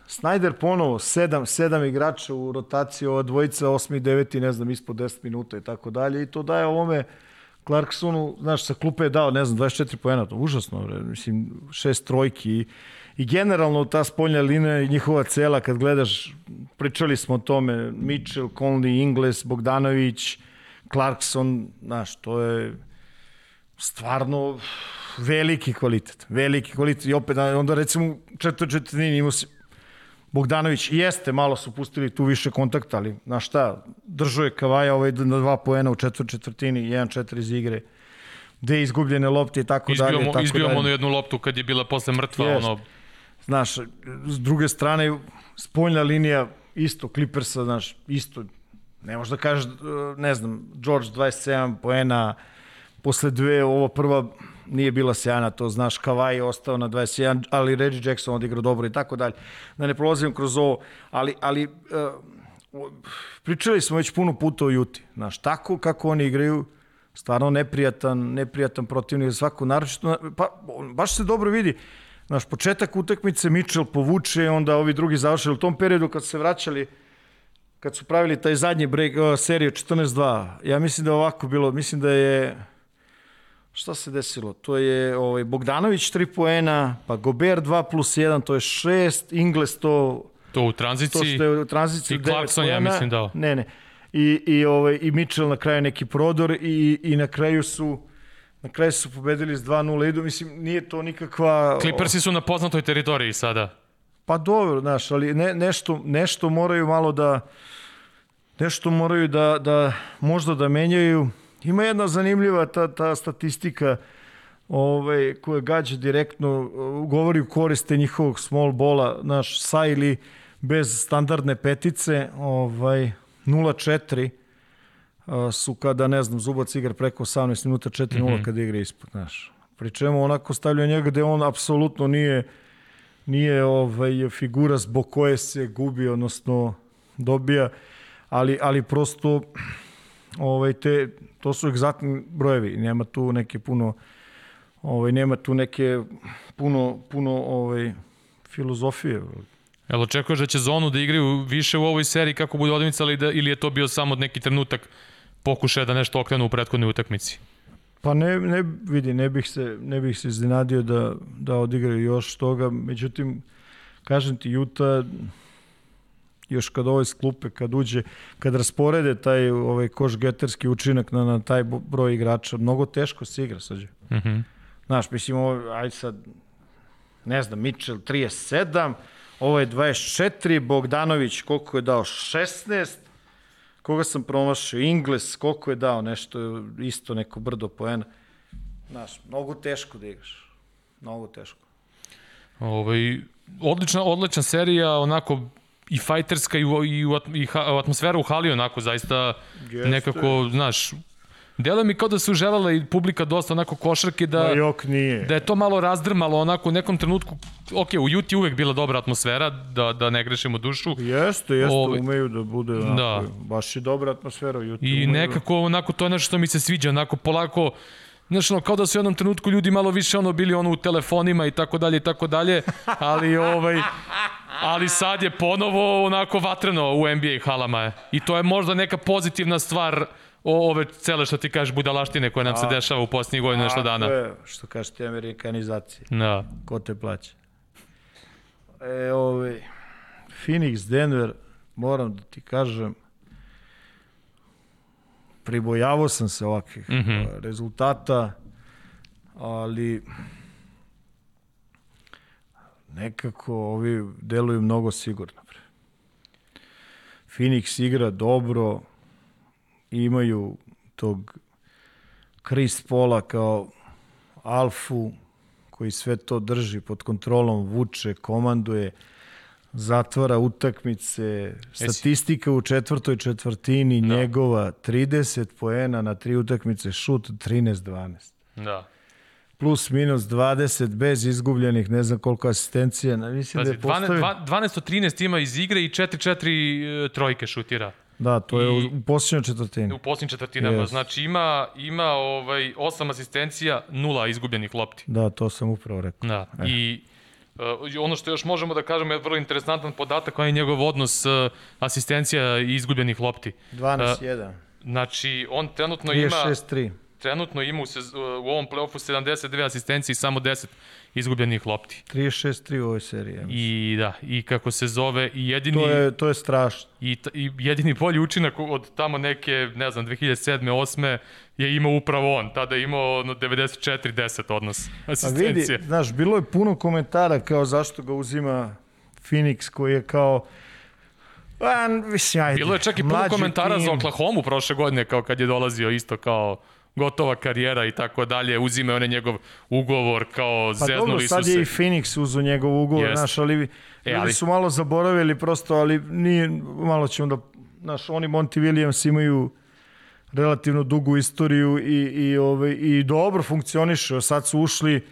Snyder ponovo, sedam, sedam igrača u rotaciji, ova dvojica, osmi deveti, ne znam, ispod 10 minuta i tako dalje, i to daje ovome Clarksonu, znaš, sa klupe je dao, ne znam, 24 poena, to užasno, bre, mislim, šest trojki. I, i generalno ta spoljna linija i njihova cela, kad gledaš, pričali smo o tome, Mitchell, Conley, Ingles, Bogdanović, Clarkson, znaš, to je stvarno veliki kvalitet, veliki kvalitet. I opet, onda recimo četvr četvrtini imao si Bogdanović jeste, malo su pustili tu više kontakta, ali na šta, držao je Kavaja ovaj na dva poena u četvr četvrtini, 1-4 iz igre, gde izgubljene lopte i tako dalje. Izbio, tako izbio dalje. onu jednu loptu kad je bila posle mrtva, Jest. ono, Znaš, s druge strane, spoljna linija isto, Clippersa, znaš, isto, ne možeš da kažeš, ne znam, George 27 poena, posle dve, ovo prva nije bila sjajna, to znaš, Kavaj je ostao na 21, ali Reggie Jackson odigrao dobro i tako dalje. Da ne prolazim kroz ovo, ali, ali uh, pričali smo već puno puta o Juti. Znaš, tako kako oni igraju, stvarno neprijatan, neprijatan protivnik za svaku, naročito, pa baš se dobro vidi, Znaš, početak utakmice Mitchell povuče, onda ovi drugi završili. U tom periodu kad su se vraćali, kad su pravili taj zadnji break, uh, seriju 14-2, ja mislim da je ovako bilo, mislim da je, šta se desilo? To je ovaj, Bogdanović 3 poena, pa Gobert 2 plus 1, to je 6, Ingles to, to u to tranziciji. što je u tranziciji i 9 Clarkson, ja mislim, dao. Ne, ne. I, i, ovaj, i Mitchell na kraju neki prodor i, i na kraju su na kraju su pobedili s 2-0 idu. Mislim, nije to nikakva... Clippersi su na poznatoj teritoriji sada. Pa dobro, znaš, ali ne, nešto, nešto moraju malo da nešto moraju da, da možda da menjaju. Ima jedna zanimljiva ta, ta statistika ovaj, koja gađa direktno, govori u koriste njihovog small bola, naš sa ili bez standardne petice, ovaj, 0-4 uh, su kada, ne znam, Zubac igra preko 18 minuta, 4-0 mm -hmm. kada igra ispod, znaš. Pri čemu onako stavlja njega gde on apsolutno nije nije ovaj figura zbog koje se gubi, odnosno dobija, ali, ali prosto ovaj, te, to su egzaktni brojevi, nema tu neke puno ovaj, nema tu neke puno, puno ovaj, filozofije. Jel očekuješ da će zonu da igraju više u ovoj seriji kako bude odmicala da, ili je to bio samo neki trenutak pokušaja da nešto okrenu u prethodnoj utakmici? Pa ne, ne vidi, ne bih se, ne bih se iznenadio da, da odigraju još toga, međutim, kažem ti, Juta još kad ovaj sklupe, kad uđe, kad rasporede taj ovaj koš geterski učinak na, na taj broj igrača, mnogo teško se igra sađe. Mm -hmm. Znaš, mislim, ovo, aj sad, ne znam, Mitchell 37, ovo je 24, Bogdanović koliko je dao? 16, koga sam promašio? Ingles, koliko je dao? Nešto, isto neko brdo poena. Znaš, mnogo teško da igraš. Mnogo teško. Ovaj, odlična, odlična serija, onako i fajterska i, u, i, u, i ha, atmosfera u hali onako zaista Jeste. nekako, znaš, Delo mi kao da su želela i publika dosta onako košarke da, no, jok nije. da je to malo razdrmalo onako u nekom trenutku. Ok, u Juti uvek bila dobra atmosfera, da, da ne grešimo dušu. Jeste, jeste, Ove, umeju da bude onako, da. baš je dobra atmosfera u Juti. I umeju. nekako onako to je nešto što mi se sviđa, onako polako Znaš, ono, kao da su u jednom trenutku ljudi malo više ono bili ono u telefonima i tako dalje i tako dalje, ali ovaj ali sad je ponovo onako vatreno u NBA halama je. I to je možda neka pozitivna stvar o ove cele što ti kažeš budalaštine koje nam se dešava u posljednjih godina nešto dana. Je, što kažeš ti amerikanizacije. Da. Ko te plaća? E, ovaj, Phoenix, Denver, moram da ti kažem, pribojavao sam se ovakvih mm -hmm. rezultata, ali nekako ovi deluju mnogo sigurno. Phoenix igra dobro, imaju tog Chris Paula kao alfu koji sve to drži pod kontrolom, vuče, komanduje, zatvara utakmice, statistika u četvrtoj četvrtini da. njegova 30 poena na tri utakmice, šut 13-12. Da. Plus minus 20 bez izgubljenih, ne znam koliko asistencija. Mislim Pazi, da je postavio... 12 13 ima iz igre i 4-4 trojke šutira. Da, to je I, u posljednjoj četvrtini. U posljednjim četvrtinama. Yes. Znači ima, ima ovaj, osam asistencija, nula izgubljenih lopti. Da, to sam upravo rekao. Da, eh. i uh, ono što još možemo da kažemo je vrlo interesantan podatak, koji je njegov odnos uh, asistencija i izgubljenih lopti. 12-1. Uh, znači, on trenutno 36, ima... 3 trenutno ima u, sez, u ovom playoffu 72 asistencije i samo 10 izgubljenih lopti. 36-3 u ovoj seriji. Ja I da, i kako se zove, i jedini... To je, to je strašno. I, I jedini bolji učinak od tamo neke, ne znam, 2007. 8. je imao upravo on. Tada je imao no, 94-10 odnos asistencije. A vidi, znaš, bilo je puno komentara kao zašto ga uzima Phoenix koji je kao Pa, mislim, ajde. Bilo je čak i puno komentara tim. za Oklahoma prošle godine, kao kad je dolazio isto kao gotova karijera i tako dalje, uzime one njegov ugovor kao pa zeznuli dobro, su se. Pa sad je i Phoenix uzu njegov ugovor, Jest. naš, ali, e, ali su malo zaboravili prosto, ali nije, malo ćemo da, naš, oni Monty Williams imaju relativno dugu istoriju i, i, ove, i dobro funkcioniše, sad su ušli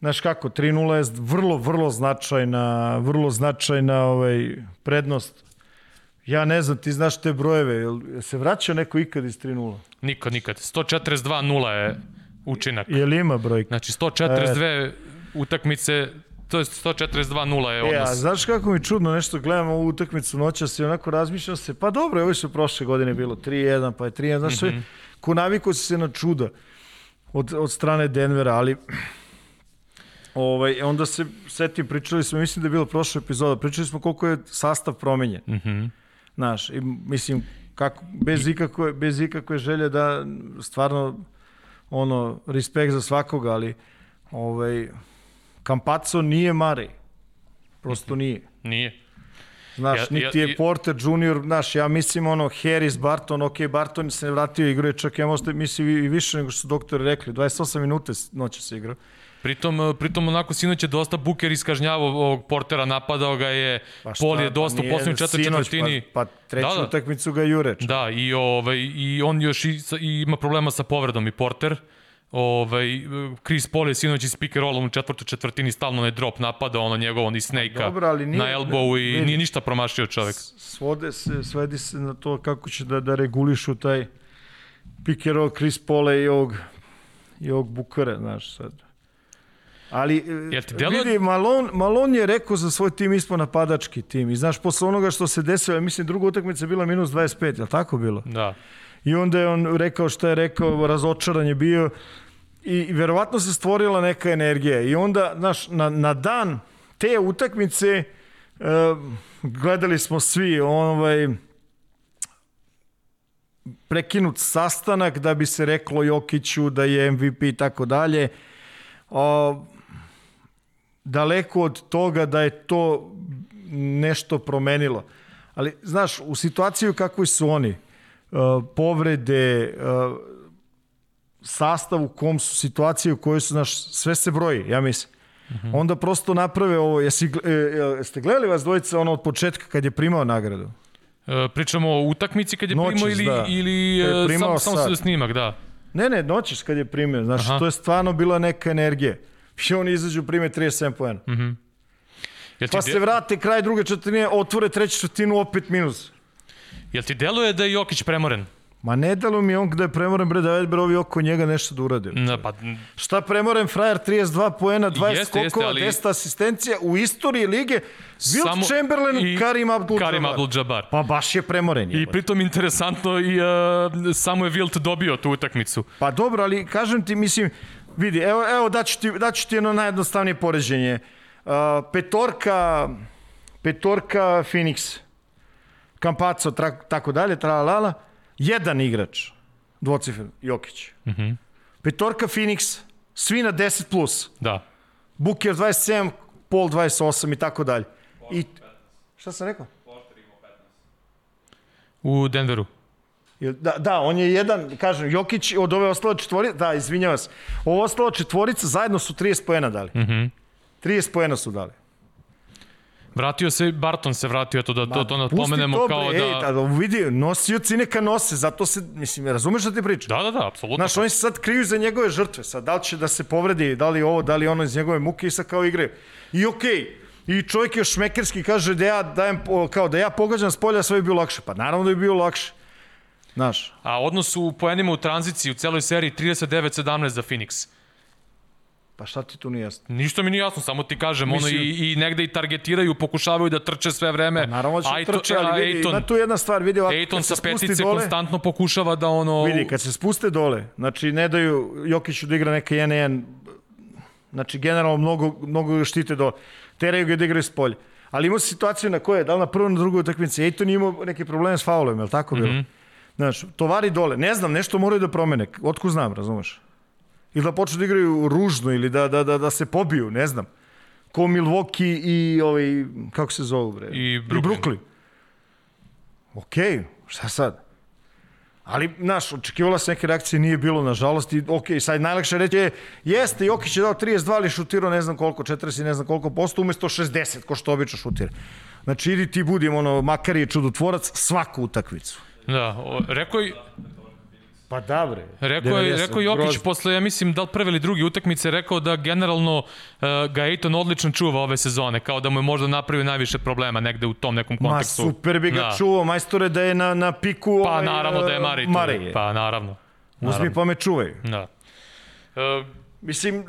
Znaš kako, 3-0 je vrlo, vrlo značajna, vrlo značajna ovaj, prednost Ja ne znam, ti znaš te brojeve, jel se vraća neko ikad iz 3-0? Nikad, nikad. 142-0 je učinak. Jel ima brojka? Znači 142 e... utakmice, to je 142-0 je odnos. Ja, znaš kako mi čudno nešto, gledam ovu utakmicu noća se onako razmišljam se, pa dobro, ovo su prošle godine bilo 3-1, pa je 3-1, znaš mm -hmm. ko naviko se na čuda od, od strane Denvera, ali Ovaj, onda se setim, pričali smo, mislim da je bilo prošla epizoda, pričali smo koliko je sastav promenjen. Mm -hmm. Znaš, i, mislim, kako, bez, ikakve, bez ikakve želje da stvarno ono, respekt za svakoga, ali ovaj, Kampaco nije Mare. Prosto nije. Nije. Znaš, ja, niti je ja, Porter Junior, znaš, ja mislim ono, Harris, Barton, ok, Barton se vratio i igrao, čak ja možda mislim i više nego što su doktori rekli, 28 minute noće se igrao. Pritom, e, pritom onako sinoć je dosta Buker iskažnjavao ovog portera, napadao ga je, pa šta, Pol je dosta pa u poslednjoj četvrti četvrtini. Pa, pa treću da, da. utakmicu ga jureč. Da, i, ovaj, i on još i, i ima problema sa povredom i porter. Ovaj, Chris Paul je sinoć iz pick rollom u četvrtoj četvrtini stalno ne drop napada, ono njegovo ni snake Dobro, ali nije, na elbow i vidi, nije ništa promašio čovek. Svode se, svedi se na to kako će da, da regulišu taj pick and roll Chris Paul i ovog, i ovog Bukara, znaš sad. Ali, delo... vidi, Malon, Malon je rekao za svoj tim ispo napadački tim. I znaš, posle onoga što se desilo, mislim, druga utakmica je bila minus 25, je li tako bilo? Da. I onda je on rekao šta je rekao, razočaran je bio i, verovatno se stvorila neka energija. I onda, znaš, na, na dan te utakmice uh, gledali smo svi ovaj, prekinut sastanak da bi se reklo Jokiću da je MVP i tako dalje daleko od toga da je to nešto promenilo. Ali, znaš, u situaciju kakvoj su oni, uh, povrede, uh, sastav u kom su, situacije u kojoj su, znaš, sve se broji, ja mislim. Mm -hmm. Onda prosto naprave ovo, jesi, e, jeste gledali vas dvojica ono od početka kad je primao nagradu? E, pričamo o utakmici kad je Noćis, primao ili, da. ili je samo, samo se snimak, da. Ne, ne, noćiš kad je primio, znaš, Aha. to je stvarno bila neka energija. I oni izađu prime 37 poena. Mm -hmm. pa de... se vrate kraj druge četvrtine, otvore treću četvrtinu, opet minus. Jel ti deluje da je Jokić premoren? Ma ne delo mi on gde je premoren, bre, da bre ovi oko njega nešto da urade. Na, pa... Šta premoren, frajer, 32 poena, 20 jeste, skokova, jeste, ali... 10 asistencija u istoriji lige, Wilt Samo... Chamberlain, i Karim Abdul-Jabbar. Karim Abdul-Jabbar. Pa baš je premoren. I pritom interesantno, i, uh, samo je Wilt dobio tu utakmicu. Pa dobro, ali kažem ti, mislim, Vidi, evo, evo daću, ti, daću ti jedno najjednostavnije poređenje. Uh, petorka, petorka Phoenix, Kampaco, tra, tako dalje, tralalala, jedan igrač, dvocifer, Jokić. Mm -hmm. Petorka Phoenix, svi na 10+. Plus. Da. Booker 27, Paul 28 i tako dalje. I, šta sam rekao? U Denveru. Da, da, on je jedan, kažem, Jokić od ove ostale četvorice, da, izvinjavam se, ovo ostala četvorica zajedno su 30 poena dali. Mm -hmm. 30 poena su dali. Vratio se, Barton se vratio, eto da to, to napomenemo Pusti kao bre, da... Ej, da vidi, nosioci neka nose, zato se, mislim, razumeš šta ti pričam? Da, da, da, apsolutno. Znaš, oni se sad kriju za njegove žrtve, sad da li će da se povredi, da li ovo, da li ono iz njegove muke i sad kao igre. I okej, I čovjek još šmekerski kaže da ja dajem, kao da ja pogađam s polja, sve bi bilo lakše. Pa naravno da bi bilo lakše. Znaš, A odnos u poenima u tranziciji u celoj seriji 39-17 za Phoenix. pa šta ti tu nije jasno? Ništa mi nije jasno, samo ti kažem, ono Mislim- i, i negde i targetiraju, pokušavaju da trče sve vreme. Pa Naravno da će Aiton- trče, ali vidi, Aiton- ima tu jedna stvar, vidi ovako, se sa petice dole, konstantno pokušava da ono... vidi, kad se spuste dole, znači ne daju Jokiću da igra neka 1-1, znači generalno mnogo, mnogo štite dole, teraju ga da igra iz polja. Ali imao si situaciju na koje, da li na prvoj, na drugoj utakmici, je imao neke probleme s faulom, je li tako bilo? Mm. -hmm. Znaš, tovari dole, ne znam, nešto moraju da promene, otko znam, razumeš? Ili da počnu da igraju ružno, ili da, da, da, da se pobiju, ne znam. Ko Milwaukee i ovaj, kako se zove, bre? I Brooklyn. I Brooklyn. Okej, okay, šta sad? Ali, znaš, očekivala se neke reakcije, nije bilo, nažalost, i ok, sad najlakše reći je, jeste, Jokić je dao 32, ali šutirao ne znam koliko, 40 i ne znam koliko posto, umesto 60, ko što obično šutira. Znači, idi ti budim, ono, makar je čudotvorac, svaku utakmicu. Da, o, rekao je, Pa da, bre. Rekao je, rekao Jokić posle, ja mislim, da li prve ili druge utakmice, rekao da generalno uh, ga Ejton odlično čuva ove sezone, kao da mu je možda napravio najviše problema negde u tom nekom Ma kontekstu. super bi ga Da. čuvao, majstore, da je na, na piku... Pa ovaj, naravno da je Mari tu. Mare je. Pa naravno. Uzmi naravno. pa me čuvaj. Da. Uh, Mislim,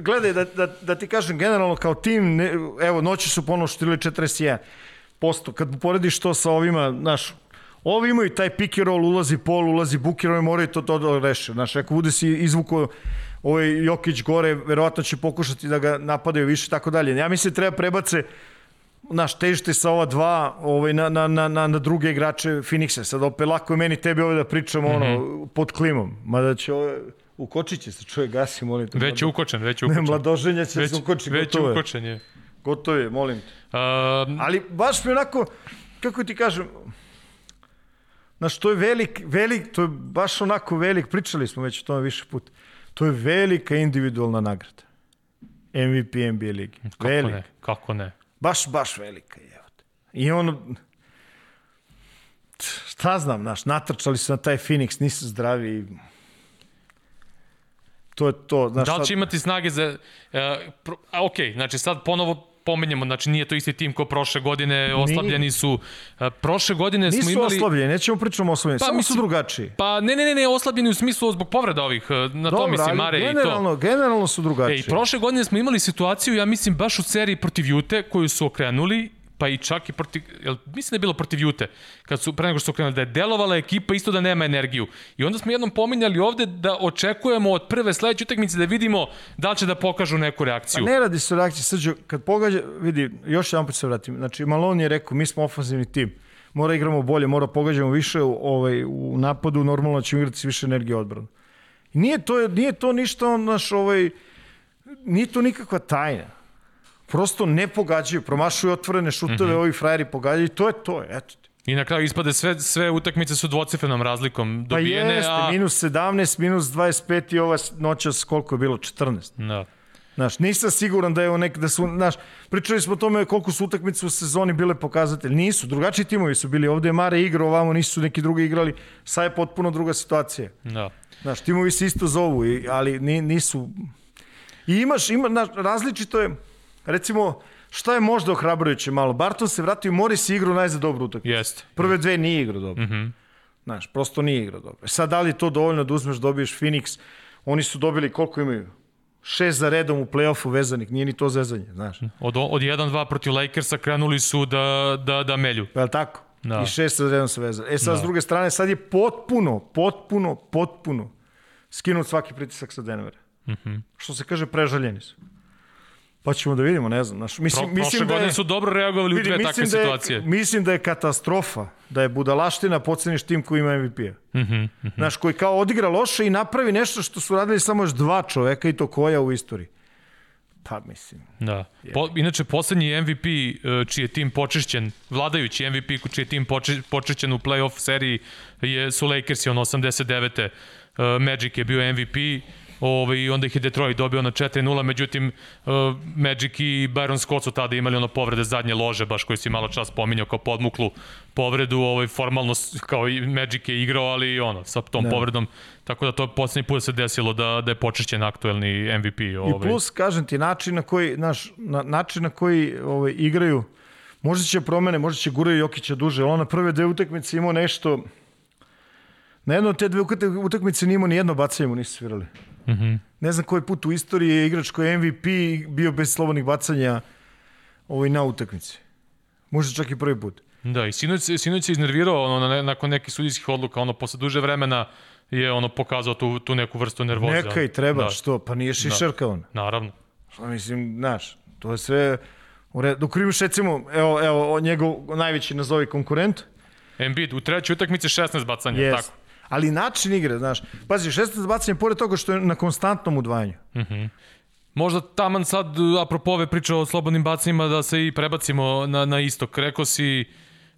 gledaj, da, da, da ti kažem, generalno kao tim, ne, evo, noći su ponovo štili 41%. Kad porediš to sa ovima, znaš, ovi imaju taj pick and roll, ulazi pol, ulazi buker, ovi moraju to, to da reše. Znaš, ako bude si izvuko ovaj Jokić gore, verovatno će pokušati da ga napadaju više tako dalje. Ja mislim da treba prebace naš težite sa ova dva ovaj, na, na, na, na, na druge igrače Phoenixa. Sad opet lako je meni tebi ovde da pričam mm -hmm. ono, pod klimom. Mada će ovo, ukočit će se, čuje gasi, molim te. već je ukočen, već je Ne, ukočen. mladoženja će Već, se ukoči, već je gotovo je. ukočen je. Gotovo je, molim te. Uh, Ali baš mi onako, kako ti kažem, znaš, to je velik, velik, to je baš onako velik, pričali smo već o tome više put, to je velika individualna nagrada. MVP NBA ligi. kako Velik. ne, kako ne. Baš, baš velika je. I ono, šta znam, znaš, natrčali su na taj Phoenix, nisu zdravi. i To je to. Znaš, Da li će sad- imati snage za... Uh, pro, a, ok, znači sad ponovo pominjemo, znači nije to isti tim kao prošle godine, oslabljeni su. Prošle godine smo Nisu imali... oslabljeni, nećemo pričamo o oslabljeni, Pa, samo mislim- su drugačiji. Pa ne, ne, ne, ne, oslabljeni u smislu zbog povreda ovih, uh, na to Dobro, mislim, Mare i to. generalno, generalno su drugačiji. Ej, prošle godine smo imali situaciju, ja mislim, baš u seriji protiv Jute, koju su okrenuli, pa i čak i protiv, jel, mislim da je bilo protiv Jute, kad su, pre nego što su okrenuli, da je delovala ekipa isto da nema energiju. I onda smo jednom pominjali ovde da očekujemo od prve sledeće utakmice da vidimo da li će da pokažu neku reakciju. Ne radi se o reakciji, Srđo, kad pogađa, vidi, još jedan put se vratim, znači Malone je rekao, mi smo ofanzivni tim, mora igramo bolje, mora pogađamo više u, ovaj, u napadu, normalno ćemo igrati više energije odbranu. I nije to, nije to ništa, naš, ovaj, nije to nikakva tajna. Prosto ne pogađaju, promašuju otvorene šutove, mm. -hmm. ovi frajeri pogađaju i to je to, eto ti. I na kraju ispade sve, sve utakmice su dvocifrenom razlikom Pa dobijene, jeste, a... minus 17, minus 25 i ova noćas koliko je bilo, 14. Da. Znaš, nisam siguran da je nek, da su, znaš, pričali smo o tome koliko su utakmice u sezoni bile pokazatelji. Nisu, drugačiji timovi su bili. Ovde je Mare igrao, ovamo nisu neki drugi igrali. Sad je potpuno druga situacija. Da. Znaš, timovi se isto zovu, ali ni, nisu... I imaš, ima, znaš, različito je, recimo, šta je možda ohrabrujuće malo? Barton se vratio i Morris je igrao najzad dobru utakmicu. Jeste. Prve dve nije igrao dobro. Mm -hmm. Znaš, prosto nije igrao dobro. Sad, da li to dovoljno da uzmeš, dobiješ Phoenix? Oni su dobili, koliko imaju? Šest za redom u play-offu vezanih, nije ni to zezanje, znaš. Od, od 1-2 protiv Lakersa krenuli su da, da, da melju. Je li tako? Da. I šest za redom se vezani. E sad, s druge strane, sad je potpuno, potpuno, potpuno skinut svaki pritisak sa Denvera. Mm -hmm. Što se kaže, prežaljeni su. Pa ćemo da vidimo, ne znam. Znaš, Pro, mislim, prošle mislim da godine je, su dobro reagovali u vidi, dve takve da je, situacije. Mislim da je katastrofa, da je budalaština poceniš tim koji ima MVP-a. Mm Mhm, -hmm. Znaš, koji kao odigra loše i napravi nešto što su radili samo još dva čoveka i to koja u istoriji. Pa mislim. Da. Po, inače, poslednji MVP e, čiji je tim počišćen, vladajući MVP čiji je tim poči, počišćen u playoff seriji je, su Lakersi, on 89. Uh, Magic je bio MVP, Ove, I onda ih je Detroit dobio na 4-0, međutim uh, Magic i Byron Scott su tada imali ono povrede zadnje lože, baš koji si malo čas pominjao kao podmuklu povredu, ovaj, formalno kao i Magic je igrao, ali ono, sa tom da. povredom, tako da to je poslednji put se desilo da, da je počešćen aktuelni MVP. Ovaj. I plus, kažem ti, način na koji, naš, na, način na koji ovaj, igraju, možda će promene, možda će guraju Jokića duže, ali on na prve dve utakmice imao nešto, na jedno od te dve utakmice nije imao ni jedno bacanje mu nisu svirali. Mm -hmm. Ne znam koji put u istoriji je igrač koji je MVP bio bez slobodnih bacanja ovaj, na utakmici. Možda čak i prvi put. Da, i sinoć, sinoć se iznervirao ono, na, nakon nekih sudijskih odluka, ono, posle duže vremena je ono pokazao tu, tu neku vrstu nervoza. Neka i treba, da. što? Pa nije šišarka da. on. Naravno. Što mislim, znaš, to je sve... Dok imaš recimo, evo, evo, njegov najveći nazovi konkurent. Embiid, u trećoj utakmici 16 bacanja, yes. tako ali način igre, znaš, pazi, 16 bacanja pored toga što je na konstantnom udvajanju. Mhm. Mm Možda taman sad, apropo ove priče o slobodnim bacanjima, da se i prebacimo na, na istok. Rekao si,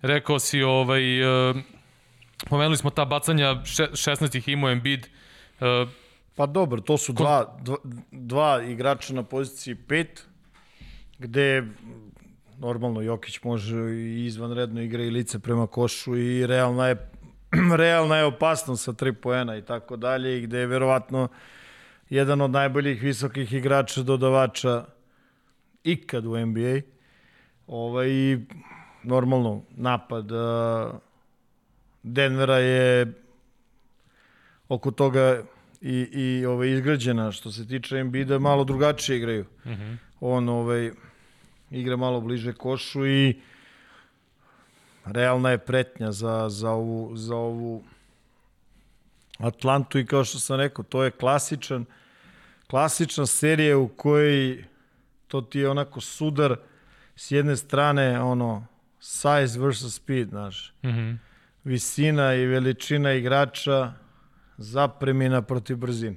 rekao si, ovaj, uh, pomenuli smo ta bacanja, 16 ih imao Embiid. Uh, pa dobro, to su dva, dva, dva igrača na poziciji 5, gde normalno Jokić može i izvanredno igra i lice prema košu i realna je realna je opasnost sa tri poena i tako dalje i gde je verovatno jedan od najboljih visokih igrača dodavača ikad u NBA. Ovaj, normalno, napad Denvera je oko toga i, i ovaj, izgrađena što se tiče NBA malo drugačije igraju. Mm -hmm. On ovaj, igra malo bliže košu i realna je pretnja za, za, ovu, za ovu Atlantu i kao što sam rekao, to je klasičan klasična serija u kojoj to ti je onako sudar s jedne strane ono size versus speed, znaš. Mm -hmm. Visina i veličina igrača zapremina protiv brzine.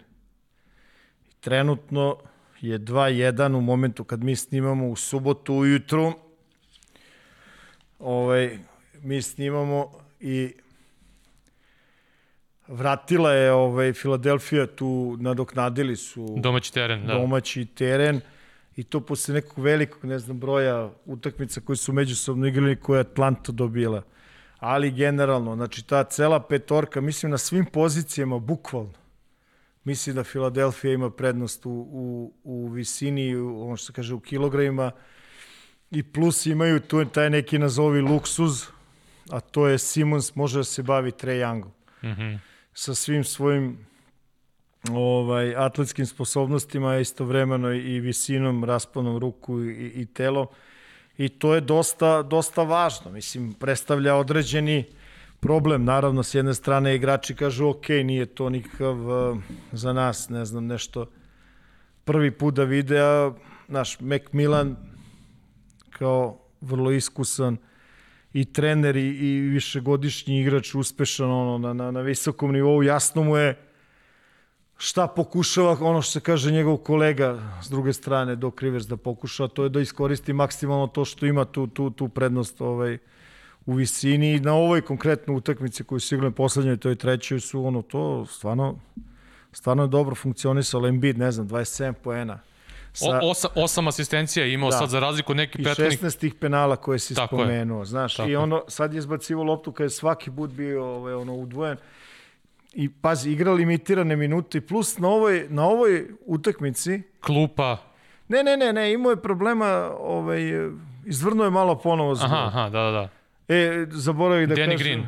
I trenutno je 2-1 u momentu kad mi snimamo u subotu ujutru. Ovaj, mi snimamo i vratila je ovaj Filadelfija tu nadoknadili su domaći teren, da. Domaći teren i to posle nekog velikog, ne znam, broja utakmica koji su međusobno igrali koje je Atlanta dobila. Ali generalno, znači ta cela petorka, mislim na svim pozicijama, bukvalno. Mislim da Filadelfija ima prednost u, u, u visini, u, ono što se kaže, u kilogramima i plus imaju tu taj neki nazovi luksuz, a to je Simons može da se bavi Trae Youngom. Mm -hmm. Sa svim svojim ovaj, atletskim sposobnostima, istovremeno i visinom, rasponom ruku i, i telo. I to je dosta, dosta važno. Mislim, predstavlja određeni problem. Naravno, s jedne strane igrači kažu, ok, nije to nikakav uh, za nas, ne znam, nešto prvi put da vide, a naš Macmillan kao vrlo iskusan uh, i trener i, i višegodišnji igrač uspešan ono, na, na, na visokom nivou, jasno mu je šta pokušava, ono što se kaže njegov kolega s druge strane, Doc Rivers da pokuša, to je da iskoristi maksimalno to što ima tu, tu, tu prednost ovaj, u visini. I na ovoj konkretnoj utakmici koju su igrali poslednjoj, toj trećoj su ono to stvarno stvarno je dobro funkcionisalo. Embiid, ne znam, 27 poena Sa... O, osam, osam asistencija je imao da. sad za razliku od nekih prethodnih... I 16 tih penala koje si Tako spomenuo, je. znaš. Tako I ono, sad je izbacivo loptu kada je svaki put bio ovaj, ono, udvojen. I pazi, igra limitirane minute plus na ovoj, na ovoj utakmici... Klupa. Ne, ne, ne, ne, imao je problema, ovaj, izvrnuo je malo ponovo zbog. Aha, aha, da, da, da. E, zaboravim da Danny kažem... Green.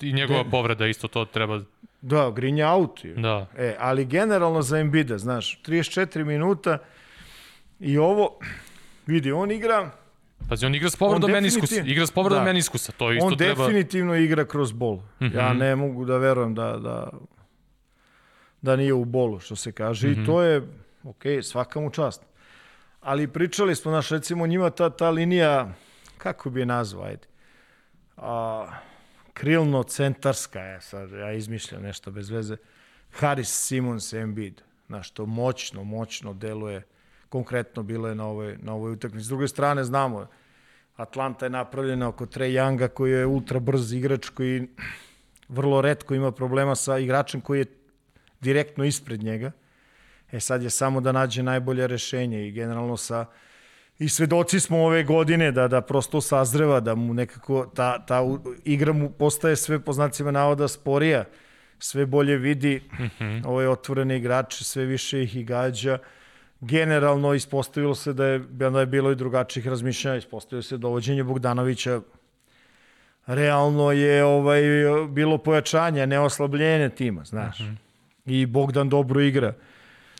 I njegova Den... povreda isto to treba... Da, Green je out. Da. E, ali generalno za Embida, znaš, 34 minuta, I ovo, vidi, on igra... Pazi, on igra s povredom meniskusa. Igra s povredom da. meniskusa, to isto on treba... On definitivno igra kroz bol. Mm -hmm. Ja ne mogu da verujem da, da, da nije u bolu, što se kaže. Mm -hmm. I mhm. to je, ok, svaka mu čast. Ali pričali smo, naš, recimo, njima ta, ta linija, kako bi je nazvao, ajde, a, krilno-centarska je, sad ja izmišljam nešto bez veze, Haris Simons Embiid, znaš, to moćno, moćno deluje konkretno bilo je na ovoj, na ovoj utakmici. S druge strane, znamo, Atlanta je napravljena oko Trey Younga koji je ultra brz igrač koji vrlo redko ima problema sa igračem koji je direktno ispred njega. E sad je samo da nađe najbolje rešenje i generalno sa i svedoci smo ove godine da da prosto sazreva, da mu nekako ta, ta igra mu postaje sve po znacima navoda sporija, sve bolje vidi mm -hmm. ove otvorene igrače, sve više ih i gađa. Generalno ispostavilo se da je, da je bilo i drugačijih razmišljanja, ispostavilo se dovođenje Bogdanovića realno je ovaj bilo pojačanje, ne oslabljenje tima, znaš. Mm -hmm. I Bogdan dobro igra.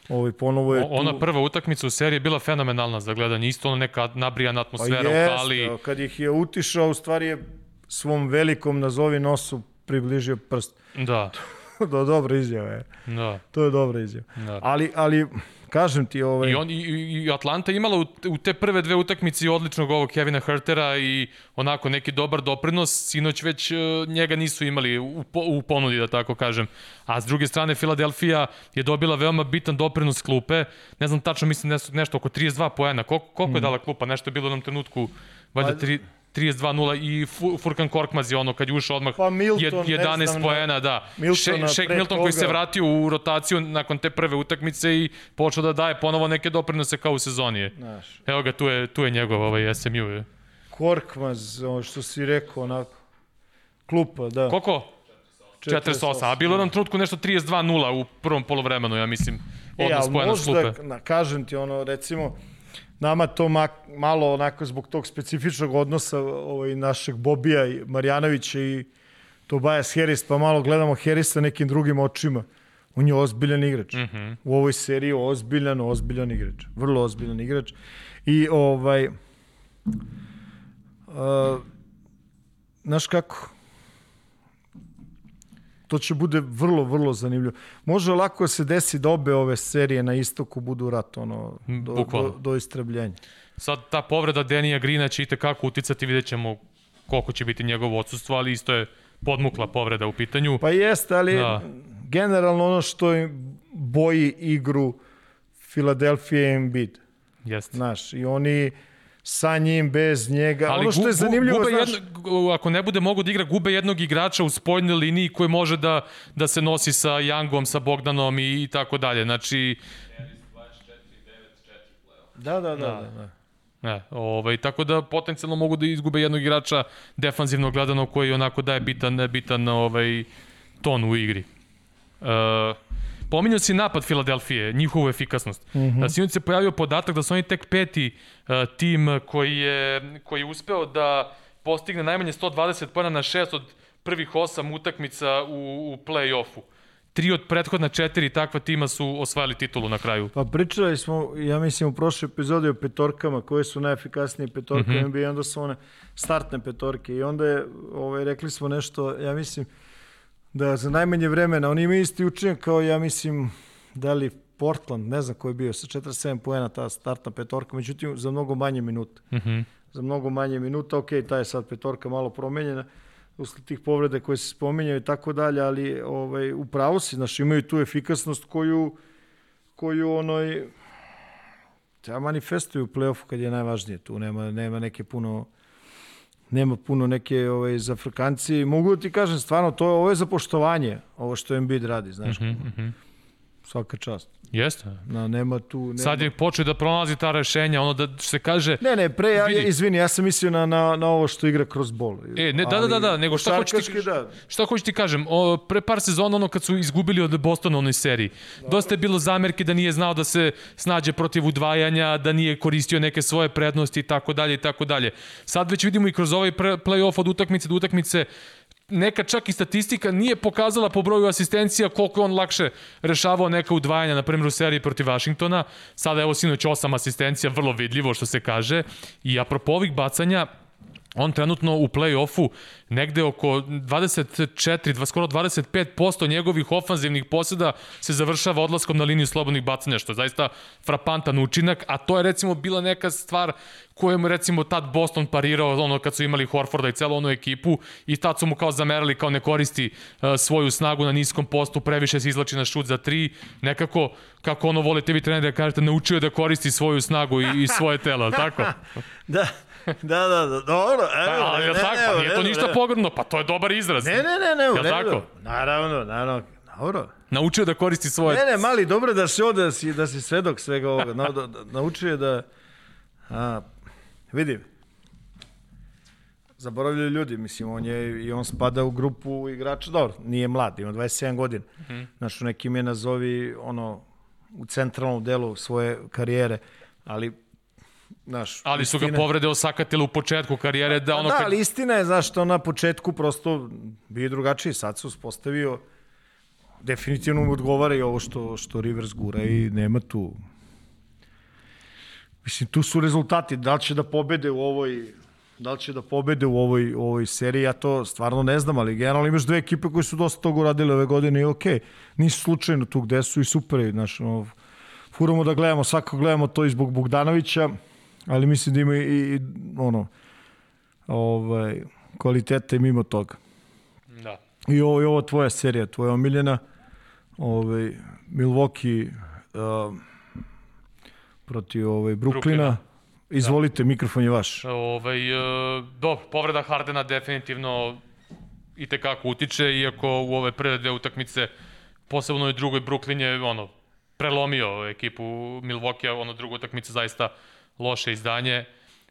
Ovaj ponovo je o, Ona tu... prva utakmica u seriji je bila fenomenalna za gledanje, isto ono neka nabrijana atmosfera pa jest, u hali. Kad ih je utišao, u stvari je svom velikom nazovi nosu približio prst. Da. to dobra izjava je. Da. To je dobra izjava. Da. Ali, ali kažem ti ovaj I on i, i Atlanta imala u, u te prve dve utakmice odličnog ovog Kevina Hertera i onako neki dobar doprinos. Sinoć već uh, njega nisu imali u, u ponudi da tako kažem. A s druge strane Filadelfija je dobila veoma bitan doprinos klupe. Ne znam tačno mislim nešto, nešto oko 32 poena. Koliko, koliko je mm. dala klupa? Nešto je bilo u jednom trenutku valjda 3 pa, 32-0 i Furkan Korkmaz je ono kad je ušao odmah pa Milton, 11 poena, da. Milton Shake Milton koji se vratio u rotaciju nakon te prve utakmice i počeo da daje ponovo neke doprinose kao u sezoni. Znaš. Evo ga, tu je, tu je njegov ovaj SMU. Je. Korkmaz, ono što si rekao, onako. Klupa, da. Koliko? 48, a bilo nam trutku nešto 32-0 u prvom polovremenu, ja mislim, e, odnos e, pojena možda, na, kažem ti, ono, recimo, nama to mak, malo onako zbog tog specifičnog odnosa ovaj, našeg Bobija i Marjanovića i Tobias Harris, pa malo gledamo Harrisa nekim drugim očima. On je ozbiljan igrač. Mm -hmm. U ovoj seriji ozbiljan, ozbiljan igrač. Vrlo ozbiljan igrač. I ovaj... Uh, znaš kako? To će bude vrlo, vrlo zanimljivo. Može lako da se desi da obe ove serije na istoku budu rat, ono, do, do, do istrebljenja. Sad ta povreda Denija Grina će i tekako uticati, vidjet ćemo koliko će biti njegovo odsustvo, ali isto je podmukla povreda u pitanju. Pa jeste, ali da. generalno ono što boji igru Filadelfije je Embiid. Jeste. Znaš, i oni sa njim, bez njega. Ali ono što je zanimljivo, gube znaš... Jedno, ako ne bude mogu da igra, gube jednog igrača u spoljnoj liniji koji može da, da se nosi sa Youngom, sa Bogdanom i, i tako dalje. Znači... Da, da, da. da. da. da. Ne, ovaj, tako da potencijalno mogu da izgube jednog igrača defanzivno gledano koji onako daje bitan, bitan ovaj, ton u igri. Uh, Pominjao si napad Filadelfije, njihovu efikasnost. Mm -hmm. Sinoć se pojavio podatak da su oni tek peti uh, tim koji je, koji je uspeo da postigne najmanje 120 pojena na šest od prvih osam utakmica u, u play-offu. Tri od prethodna četiri takva tima su osvajali titulu na kraju. Pa pričali smo, ja mislim, u prošloj epizodi o petorkama, koje su najefikasnije petorke mm -hmm. NBA, onda su one startne petorke i onda je, ovaj, rekli smo nešto, ja mislim, da za najmanje vremena, oni imaju isti učinak kao ja mislim da li Portland, ne znam ko je bio, sa 47 poena ta startna petorka, međutim za mnogo manje minuta. Mm -hmm. Za mnogo manje minuta, ok, ta je sad petorka malo promenjena, usled tih povrede koje se spominjaju i tako dalje, ali ovaj, upravo si, znaš, imaju tu efikasnost koju, koju onoj, ja manifestuju u play-offu kad je najvažnije, tu nema, nema neke puno nema puno neke ovaj, za Afrikanci. Mogu da ti kažem, stvarno, to, ovo je za poštovanje, ovo što Embiid radi, znaš. Mm -hmm. Svaka čast. Jeste. Na, nema tu... Nema... Sad je počeo da pronalazi ta rešenja, ono da se kaže... Ne, ne, pre, ja, vidi. izvini, ja sam mislio na, na, na ovo što igra kroz bol. E, ne, da, da, da, da, nego šta hoću ti, da. šta hoću ti kažem, o, pre par sezona, ono kad su izgubili od Bostona u onoj seriji, da. dosta je bilo zamerke da nije znao da se snađe protiv udvajanja, da nije koristio neke svoje prednosti i tako dalje i tako dalje. Sad već vidimo i kroz ovaj play-off od utakmice do utakmice neka čak i statistika nije pokazala po broju asistencija koliko on lakše rešavao neka udvajanja, na primjer u seriji protiv Washingtona. Sada evo sinoć osam asistencija, vrlo vidljivo što se kaže. I apropo ovih bacanja, on trenutno u play-offu negde oko 24, skoro 25% njegovih ofanzivnih poseda se završava odlaskom na liniju slobodnih bacanja, što je zaista frapantan učinak, a to je recimo bila neka stvar kojem recimo tad Boston parirao ono kad su imali Horforda i celu onu ekipu i tad su mu kao zamerali kao ne koristi uh, svoju snagu na niskom postu, previše se izlači na šut za tri, nekako kako ono volite vi treneri da kažete naučio da koristi svoju snagu i, i svoje telo, tako? da, da, da, da, dobro. Evo, ali je tako, pa nije to ništa pogrdno, pa to je dobar izraz. Ne, ne, ne, ne, ne, tako? Naravno, naravno, dobro. Naučio da koristi svoje... Ne, ne, mali, dobro da si ovde, da si, da si svedok svega ovoga. Na, da, da, naučio je da... A, vidi, zaboravljaju ljudi, mislim, on je, i on spada u grupu igrača, dobro, nije mlad, ima 27 godina. Mm -hmm. Znaš, u nekim je nazovi, ono, u centralnom delu svoje karijere, ali Znaš, ali su ga povrede osakatile u početku karijere da ono da, kad... ali istina je znaš što na početku prosto bio drugačiji sad se uspostavio definitivno mu odgovara i ovo što, što Rivers gura i nema tu mislim tu su rezultati da li će da pobede u ovoj da li će da pobede u ovoj, u ovoj seriji, ja to stvarno ne znam, ali generalno imaš dve ekipe koje su dosta toga uradile ove godine i okej, okay. nisu slučajno tu gde su i super je, znaš, no, furamo da gledamo, svako gledamo to i zbog Bogdanovića, ali mislim da ima i, i ono, ovaj, kvalitete mimo toga. Da. I ovo, i ovo tvoja serija, tvoja omiljena, ovaj, Milwaukee uh, protiv ovaj, Bruklina. Bruklina. Izvolite, da. mikrofon je vaš. Ovaj, uh, dobro, povreda Hardena definitivno i tekako utiče, iako u ove prve dve utakmice, posebno i drugoj Brooklyn je ono, prelomio ekipu Milwaukee, ono druga utakmica zaista loše izdanje.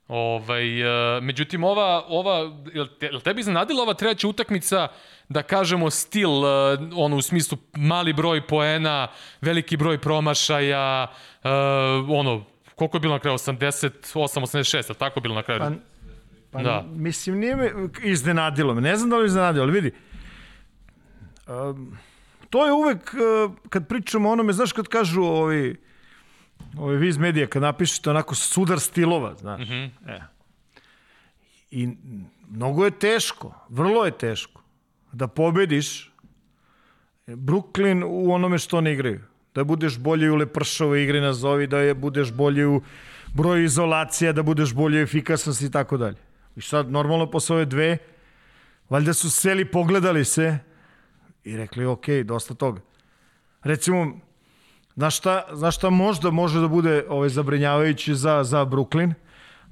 Ovaj, e, međutim, ova, ova, jel, te, jel tebi iznenadila ova treća utakmica, da kažemo stil, e, ono u smislu mali broj poena, veliki broj promašaja, uh, ono, koliko je bilo na kraju, 88, 86, tako je bilo na kraju? Pa, pa da. mislim, nije me iznenadilo me, ne znam da li iznenadilo, ali vidi, um, to je uvek, kad pričamo o onome, znaš kad kažu ovi, Ove Viz Medija, kad napišete onako sudar stilova, znaš. Mm -hmm. e. I mnogo je teško, vrlo je teško da pobediš Brooklyn u onome što oni igraju. Da budeš bolji u lepršovoj igri na zovi, da je, budeš bolji u broju izolacija, da budeš bolji u efikasnosti i tako dalje. I sad, normalno, posle ove dve, valjda su seli, pogledali se i rekli, ok, dosta toga. Recimo, Znaš šta, znaš šta možda može da bude ovaj, zabrinjavajući za, za Brooklyn?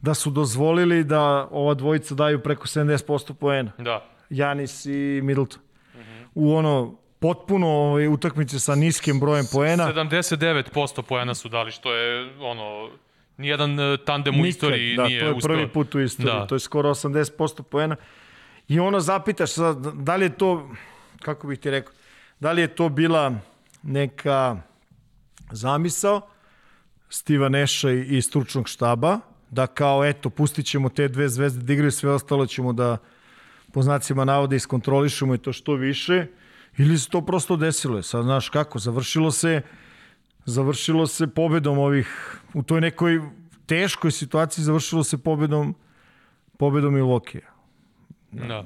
Da su dozvolili da ova dvojica daju preko 70% poena. Da. Janis i Middleton. Mm -hmm. U ono potpuno ovaj, utakmice sa niskim brojem poena. 79% poena su dali, što je ono nijedan e, tandem Nikad, u istoriji da, nije to je uspeo. prvi put u istoriji. Da. To je skoro 80% poena. I ono zapitaš sad, da li je to, kako bih ti rekao, da li je to bila neka zamisao Stiva Neša i stručnog štaba, da kao eto, pustit ćemo te dve zvezde da igraju, sve ostalo ćemo da po znacima navode iskontrolišemo i to što više, ili se to prosto desilo. Sad znaš kako, završilo se završilo se pobedom ovih, u toj nekoj teškoj situaciji završilo se pobedom pobedom Milokija. Da. da.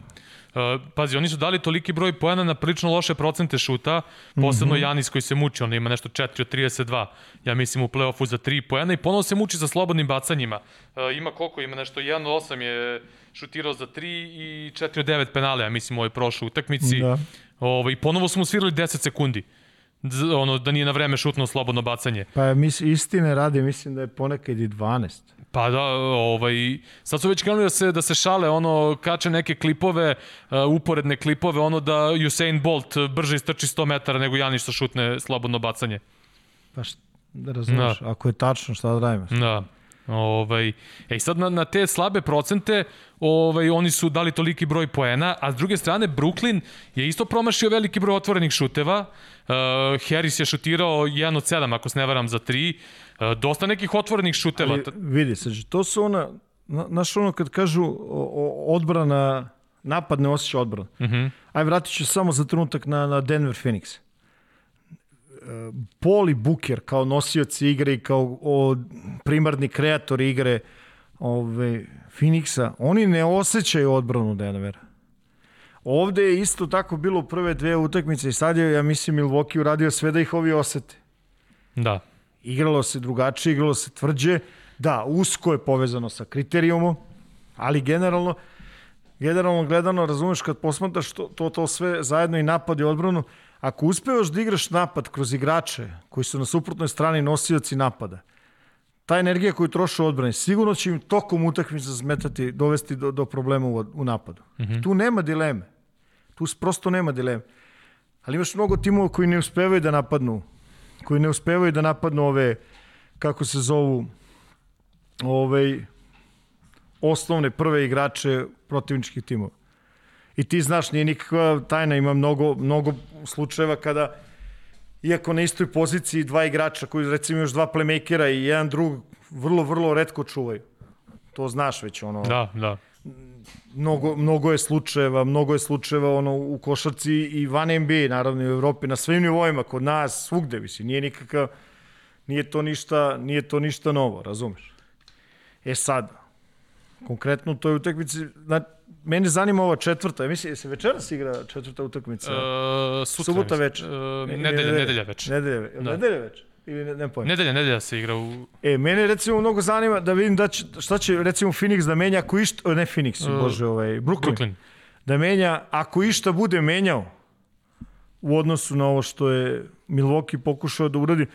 Uh, pazi, oni su dali toliki broj pojena na prilično loše procente šuta, posebno mm -hmm. Janis koji se muči, on ima nešto 4 od 32, ja mislim u play-offu za 3 pojena i ponovo se muči sa slobodnim bacanjima. Uh, ima koliko? Ima nešto 1 od 8 je šutirao za 3 i 4 od 9 penale, ja mislim u ovoj prošloj utakmici. Da. Ovo, ovaj, I ponovo smo svirali 10 sekundi ono da nije na vreme šutno slobodno bacanje. Pa mis, istine radi, mislim da je ponekad i 12. Pa da, ovaj, sad su već krenuli da se, da se šale, ono, kače neke klipove, uh, uporedne klipove, ono da Usain Bolt brže istrči 100 metara nego Janić sa šutne slobodno bacanje. Pa šta, da razumeš, da. ako je tačno, šta da radimo? Da. Ovaj, ej, sad na, na te slabe procente ovaj, oni su dali toliki broj poena, a s druge strane Brooklyn je isto promašio veliki broj otvorenih šuteva. Uh, Harris je šutirao 1 od 7, ako se ne varam, za 3. Uh, dosta nekih otvorenih šuteva. Ali, vidi se, to su ona, znaš ono kad kažu o, o, odbrana, napad ne osjeća odbrana. Uh mhm. -huh. Aj, vratit ću samo za trenutak na, na Denver Phoenix. Poli Buker kao nosioci igre i kao o, primarni kreator igre ove, Phoenixa, oni ne osjećaju odbranu Denvera. Ovde je isto tako bilo prve dve utakmice i sad je, ja mislim, Milwaukee uradio sve da ih ovi osete. Da. Igralo se drugačije, igralo se tvrđe. Da, usko je povezano sa kriterijumom, ali generalno, generalno gledano, razumeš, kad posmataš to, to, to sve zajedno i napad i odbranu, ako uspevaš da igraš napad kroz igrače koji su na suprotnoj strani nosioci napada, ta energija koju troše u odbrani, sigurno će im tokom utakmice zmetati, dovesti do, do problema u, u napadu. Mm -hmm. Tu nema dileme. Tu prosto nema dileme. Ali imaš mnogo timova koji ne uspevaju da napadnu, koji ne uspevaju da napadnu ove, kako se zovu, ove osnovne prve igrače protivničkih timova. I ti znaš, nije nikakva tajna, ima mnogo, mnogo slučajeva kada iako na istoj poziciji dva igrača koji recimo još dva playmakera i jedan drug vrlo, vrlo redko čuvaju. To znaš već ono. Da, da. Mnogo, mnogo je slučajeva, mnogo je slučajeva ono u košarci i van NBA, naravno i u Evropi, na svim nivoima, kod nas, svugde, visi, nije nikakav, nije to ništa, nije to ništa novo, razumeš? E sad, konkretno u toj utakmici, na, mene zanima ova četvrta, ja mislim, se večeras igra četvrta utakmica? Uh, sutra, Subota večer. Uh, nedelja, nedelja večer. Nedelja, da. nedelja večer. Ili ne, ne pojem. Nedelja, nedelja se igra u... E, mene recimo mnogo zanima da vidim da će, šta će recimo Phoenix da menja ako išta, ne Phoenix, uh, bože, ovaj, Brooklyn, Brooklyn. Da menja, ako išta bude menjao u odnosu na ovo što je Milwaukee pokušao da uradi.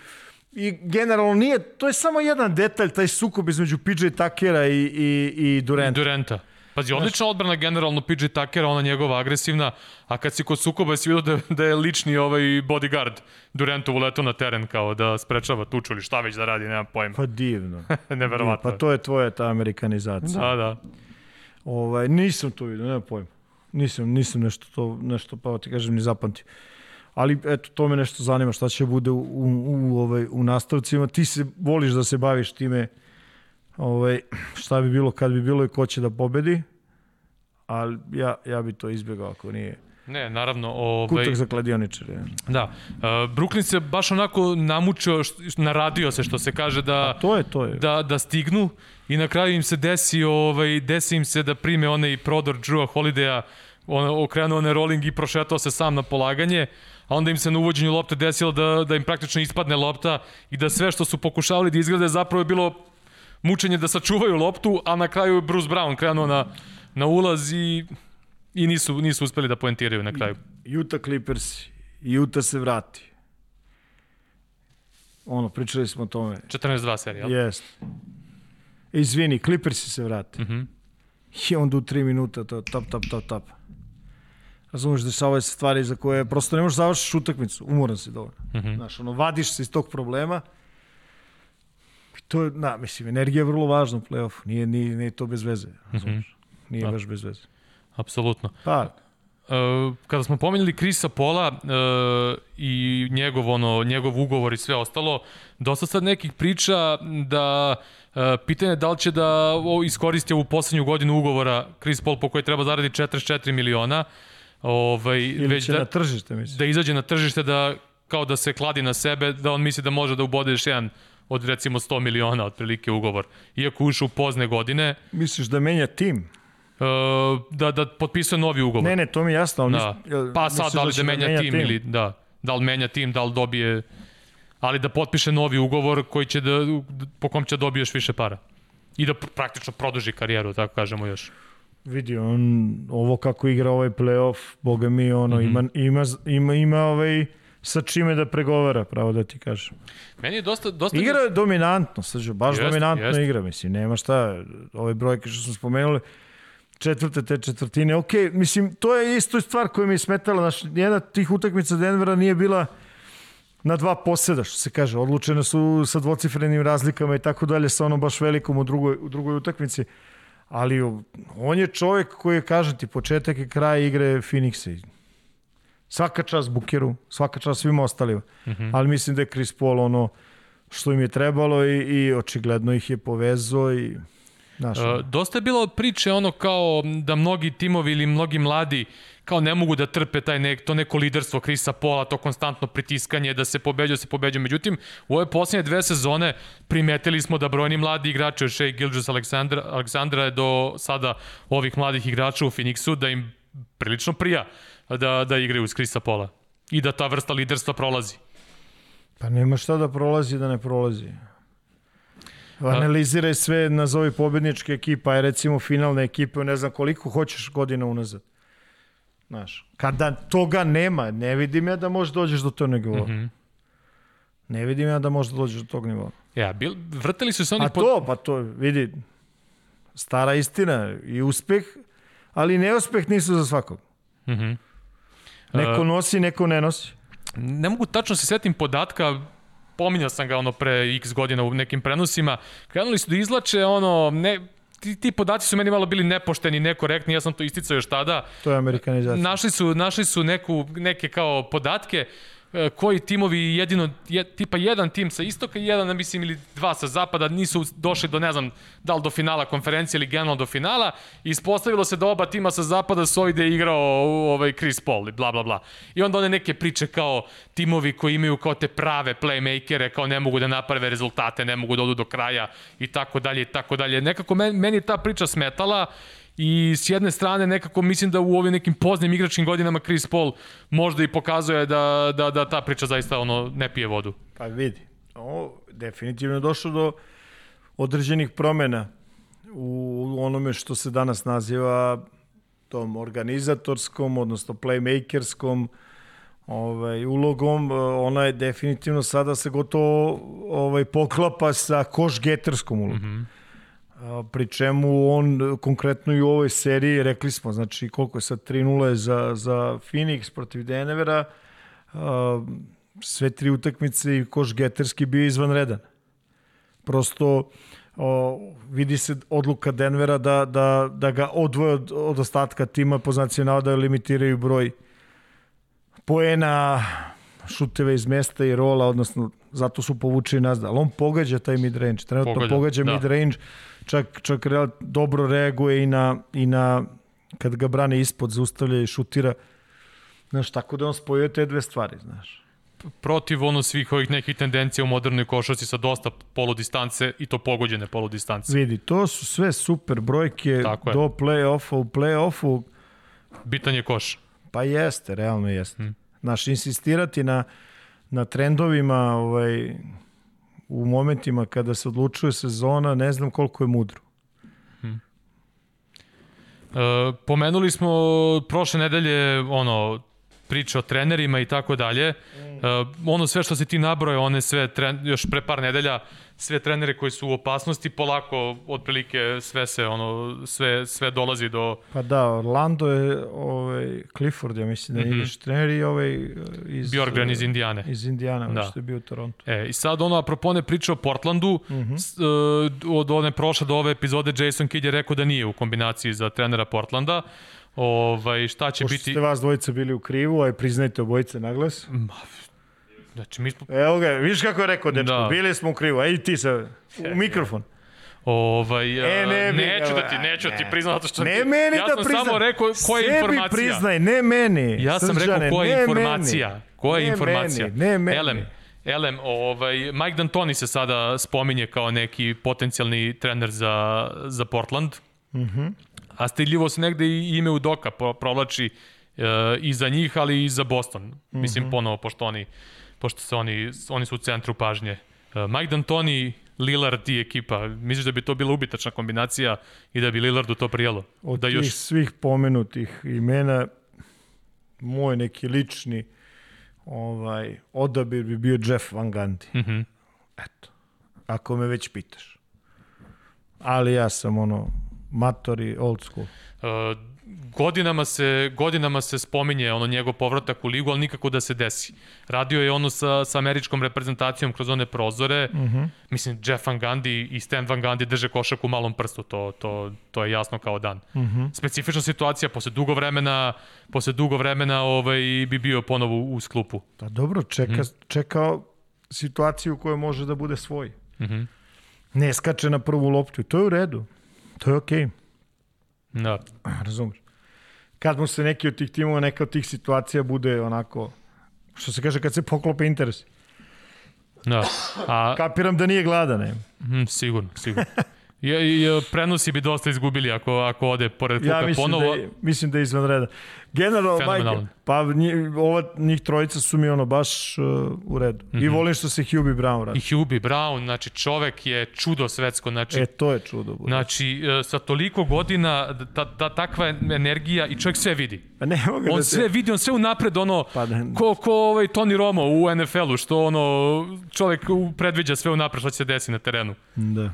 I generalno nije, to je samo jedan detalj, taj sukob između PJ Takera i, i, i Durenta. I Durenta. Pazi, odlična odbrana generalno PJ Tuckera, ona njegova agresivna, a kad si kod sukoba si vidio da, da je lični ovaj bodyguard Durantovu leto na teren kao da sprečava tuču ili šta već da radi, nemam pojma. Pa divno. Neverovatno. Pa to je tvoja ta amerikanizacija. Da, da. Ovaj, nisam to vidio, nemam pojma. Nisam, nisam nešto to, nešto pa ti kažem ni zapamtio. Ali eto, to me nešto zanima šta će bude u, u, u, ovaj, u nastavcima. Ti se voliš da se baviš time ovaj, šta bi bilo kad bi bilo i ko će da pobedi, ali ja, ja bi to izbjegao ako nije. Ne, naravno. Ovaj, Kutak za kladioničare. Da. Uh, Brooklyn se baš onako namučio, naradio se što se kaže da, A to je, to je. da, da stignu i na kraju im se desi, ovaj, desi im se da prime onaj prodor Drewa Holidaya, on, okrenuo onaj rolling i prošetao se sam na polaganje, a onda im se na uvođenju lopte desilo da, da im praktično ispadne lopta i da sve što su pokušavali da izglede zapravo je bilo mučenje da sačuvaju loptu, a na kraju je Bruce Brown krenuo na, na ulaz i, i nisu, nisu uspeli da poentiraju na kraju. Utah Clippers, Utah se vrati. Ono, pričali smo o tome. 14-2 serija. Jest. Izvini, Clippersi se vrate. Mm -hmm. I onda u 3 minuta to tap, tap, tap, tap. Razumeš, dešavaju se stvari za koje prosto ne možeš završiš utakmicu, umoran si dovoljno. Mm -hmm. Znaš, ono, vadiš se iz tog problema, to je, na, mislim, energija je vrlo važna u play-offu. Nije, nije, nije to bez veze. Razumiješ? Mm -hmm. Nije da. baš bez veze. Apsolutno. Pa, Uh, kada smo pomenuli Krisa Pola uh, i njegov, ono, njegov ugovor i sve ostalo, dosta sad nekih priča da uh, pitanje da li će da iskoristi ovu poslednju godinu ugovora Chris Paul po kojoj treba zaraditi 44 miliona. Ovaj, Ili već će da, na tržište, mislim. Da izađe na tržište da kao da se kladi na sebe, da on misli da može da ubode još jedan od recimo 100 miliona otprilike ugovor. Iako ušao u pozne godine. Misliš da menja tim? Uh, da, da potpisuje novi ugovor. Ne, ne, to mi je jasno. Ali da. Mis, pa sad, da li da, da menja, menja tim, tim ili da, da li menja tim, da li dobije ali da potpiše novi ugovor koji će da, po kom će da dobiješ više para. I da praktično produži karijeru, tako kažemo još. Vidi, on, ovo kako igra ovaj playoff, boga mi, ono, mm -hmm. ima, ima, ima, ima ovaj, sa čime da pregovara, pravo da ti kažem. Meni je dosta... dosta igra je dominantno, srđo, baš jest, dominantno jest. igra, mislim, nema šta, ove brojke što smo spomenuli, četvrte te četvrtine, ok, mislim, to je isto stvar koja mi je smetala, znaš, jedna tih utakmica Denvera nije bila na dva poseda, što se kaže, odlučene su sa dvocifrenim razlikama i tako dalje, sa onom baš velikom u drugoj, u drugoj utakmici, ali on je čovjek koji je, kažem ti, početak i kraj igre Phoenixa Svaka čast Bukeru, svaka čast svima ostalima. Mm -hmm. Ali mislim da je Chris Paul ono što im je trebalo i, i očigledno ih je povezao i Znaš, uh, dosta je bilo priče ono kao da mnogi timovi ili mnogi mladi kao ne mogu da trpe taj nek, to neko liderstvo Krisa Pola, to konstantno pritiskanje, da se pobeđuje, se pobeđuje. Međutim, u ove posljednje dve sezone primetili smo da brojni mladi igrači od Shea Gilgis Aleksandra, Aleksandra do sada ovih mladih igrača u Phoenixu, da im prilično prija da, da igraju uz Krisa Pola i da ta vrsta liderstva prolazi. Pa nema šta da prolazi da ne prolazi. Analiziraj sve, nazovi pobedničke ekipa, aj recimo finalne ekipe, ne znam koliko hoćeš godina unazad. Znaš, kada toga nema, ne vidim ja da možeš dođeš do tog nivoa. Mm -hmm. Ne vidim ja da možeš dođeš do tog nivoa. Ja, bil, vrtili su se oni... A pod... to, pa to, vidi, stara istina i uspeh, ali neuspeh nisu za svakog. Mm -hmm. Neko nosi, neko ne nosi. Ne mogu tačno se setim podatka, pominjao sam ga ono pre x godina u nekim prenosima, krenuli su da izlače ono, ne, ti, ti podaci su meni malo bili nepošteni, nekorektni, ja sam to isticao još tada. To je amerikanizacija. Našli su, našli su neku, neke kao podatke, koji timovi jedino, je, tipa jedan tim sa istoka i jedan, mislim, ili dva sa zapada nisu došli do, ne znam, da li do finala konferencije ili generalno do finala ispostavilo se da oba tima sa zapada su ovdje igrao ovaj Chris Paul i bla bla bla. I onda one neke priče kao timovi koji imaju kao te prave playmakere, kao ne mogu da naprave rezultate, ne mogu da odu do kraja i tako dalje i tako dalje. Nekako meni, meni ta priča smetala i s jedne strane nekako mislim da u ovim nekim poznim igračkim godinama Chris Paul možda i pokazuje da, da, da ta priča zaista ono ne pije vodu. Pa vidi, o, definitivno je došlo do određenih promena u onome što se danas naziva tom organizatorskom, odnosno playmakerskom ovaj, ulogom, ona je definitivno sada se gotovo ovaj, poklapa sa koš-geterskom ulogom. Mm -hmm pri čemu on konkretno i u ovoj seriji, rekli smo, znači koliko je sad 3-0 za, za Phoenix protiv Denvera, sve tri utakmice i koš geterski bio izvanredan. Prosto o, vidi se odluka Denvera da, da, da ga odvoje od, od ostatka tima po znaciju navoda limitiraju broj poena, šuteve iz mesta i rola, odnosno zato su povučeni nazad. Ali on pogađa taj mid-range. Trenutno pogađa, pogađa da. mid-range čak, čak dobro reaguje i na, i na kad ga brane ispod, zaustavlja i šutira. Znaš, tako da on spojuje te dve stvari, znaš. Protiv ono svih ovih nekih tendencija u modernoj košarci sa dosta poludistance i to pogođene poludistance. Vidi, to su sve super brojke do play-offa. U play-offu... Bitan je koš. Pa jeste, realno jeste. Hmm. Znaš, insistirati na, na trendovima ovaj, u momentima kada se odlučuje sezona, ne znam koliko je mudro. Hmm. E, pomenuli smo prošle nedelje ono priče o trenerima i tako dalje. Uh, ono sve što se ti nabroje, one sve tren, još pre par nedelja, sve trenere koji su u opasnosti, polako otprilike sve se ono sve sve dolazi do Pa da, Orlando je ovaj Clifford, ja mislim da mm -hmm. je trener i ovaj iz Bjorgren iz Indijane. Iz Indijana, da. što je bio u Torontu. E, i sad ono apropo ne priča o Portlandu, mm -hmm. od one prošle do ove epizode Jason Kidd je rekao da nije u kombinaciji za trenera Portlanda. Ovaj, šta će Pošto biti... ste vas dvojica bili u krivu, aj priznajte obojice na glas. Ma, znači, mi smo... Evo ga, viš kako je rekao, dečko, da. bili smo u krivu, aj ti sa, u mikrofon. Ovaj, e, ne, neću da ti, neću da ti priznam zato što ne ti, meni ja da sam priznam. samo rekao koja je informacija. Sebi priznaj, ne meni. Ja sam Srđane, rekao koja je informacija. Meni. Koja je ne informacija? Meni, ne meni. Elem, Elem, ovaj, Mike D'Antoni se sada spominje kao neki potencijalni trener za, za Portland. Mhm. Mm -hmm a stidljivo se negde i ime Udoka provlači e, i za njih, ali i za Boston. Mm -hmm. Mislim, mhm. ponovo, pošto oni, pošto se oni, oni su u centru pažnje. E, Mike D'Antoni, Lillard i ekipa. Misliš da bi to bila ubitačna kombinacija i da bi Lillardu to prijelo? Od da tih još... svih pomenutih imena, moj neki lični ovaj, odabir bi bio Jeff Van Gundy. Mm -hmm. Eto, ako me već pitaš. Ali ja sam ono, matori old school? Uh, godinama se, godinama se spominje ono njegov povratak u ligu, ali nikako da se desi. Radio je ono sa, sa američkom reprezentacijom kroz one prozore. Uh mhm. -huh. Mislim, Jeff Van Gundy i Stan Van Gundy drže košak u malom prstu, to, to, to je jasno kao dan. Uh mhm. -huh. Specifična situacija, posle dugo vremena, posle dugo vremena ovaj, bi bio ponovo u sklupu. Pa dobro, čeka, uh mhm. -huh. čeka situaciju koja može da bude svoj. Uh -huh. Ne skače na prvu loptu, to je u redu. To je okej. Okay. Da. Razumeš. kad mu se neki od tih timova, neka od tih situacija bude onako, što se kaže, kad se poklope interes. Da. A, Kapiram da nije gladan, ne? hm, sigurno, sigurno. Je, je, prenosi bi dosta izgubili ako, ako ode pored Ja klupe mislim ponovo. da, je, mislim da je izvan reda. Generalno, Fenomenalan. majke, pa nji, ova, njih trojica su mi ono baš uh, u redu. Mm -hmm. I Mhm. volim što se Hubie Brown radi. I Hubie Brown, znači čovek je čudo svetsko, znači E, to je čudo. Bude. Znači, e, sa toliko godina, ta, ta, takva energija i čovjek sve vidi. Pa ne mogu On da sve vidi, on sve unapred, ono, Pa da- ko, ko ovaj Toni Romo u NFL-u, što ono, čovjek u- predviđa sve unapred što će se desiti na terenu. Da.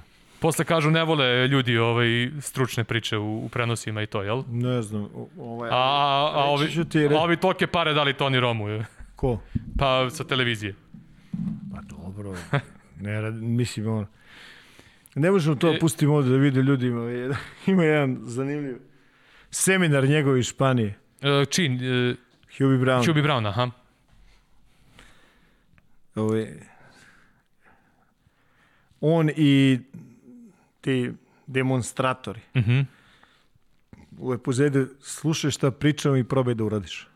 Posle kažu ne vole ljudi ovaj, stručne priče u, u prenosima i to, jel? Ne znam. Ovaj, A, a, a, ovi, ti, re- a ovi tolke pare dali Toni Romu, je. Ko? pa sa televizije. Pa dobro. Ne, mislim, ono... Ne možemo to pustiti ovde da vide ljudi. Ima, jedan- ima jedan zanimljiv seminar njegov iz Španije. E, čin, e, Hubie Brown. Hubie Brown, aha. Ovaj, on i ti demonstratori Mhm. u epizodi slušaj šta pričam i probaj da uradiš.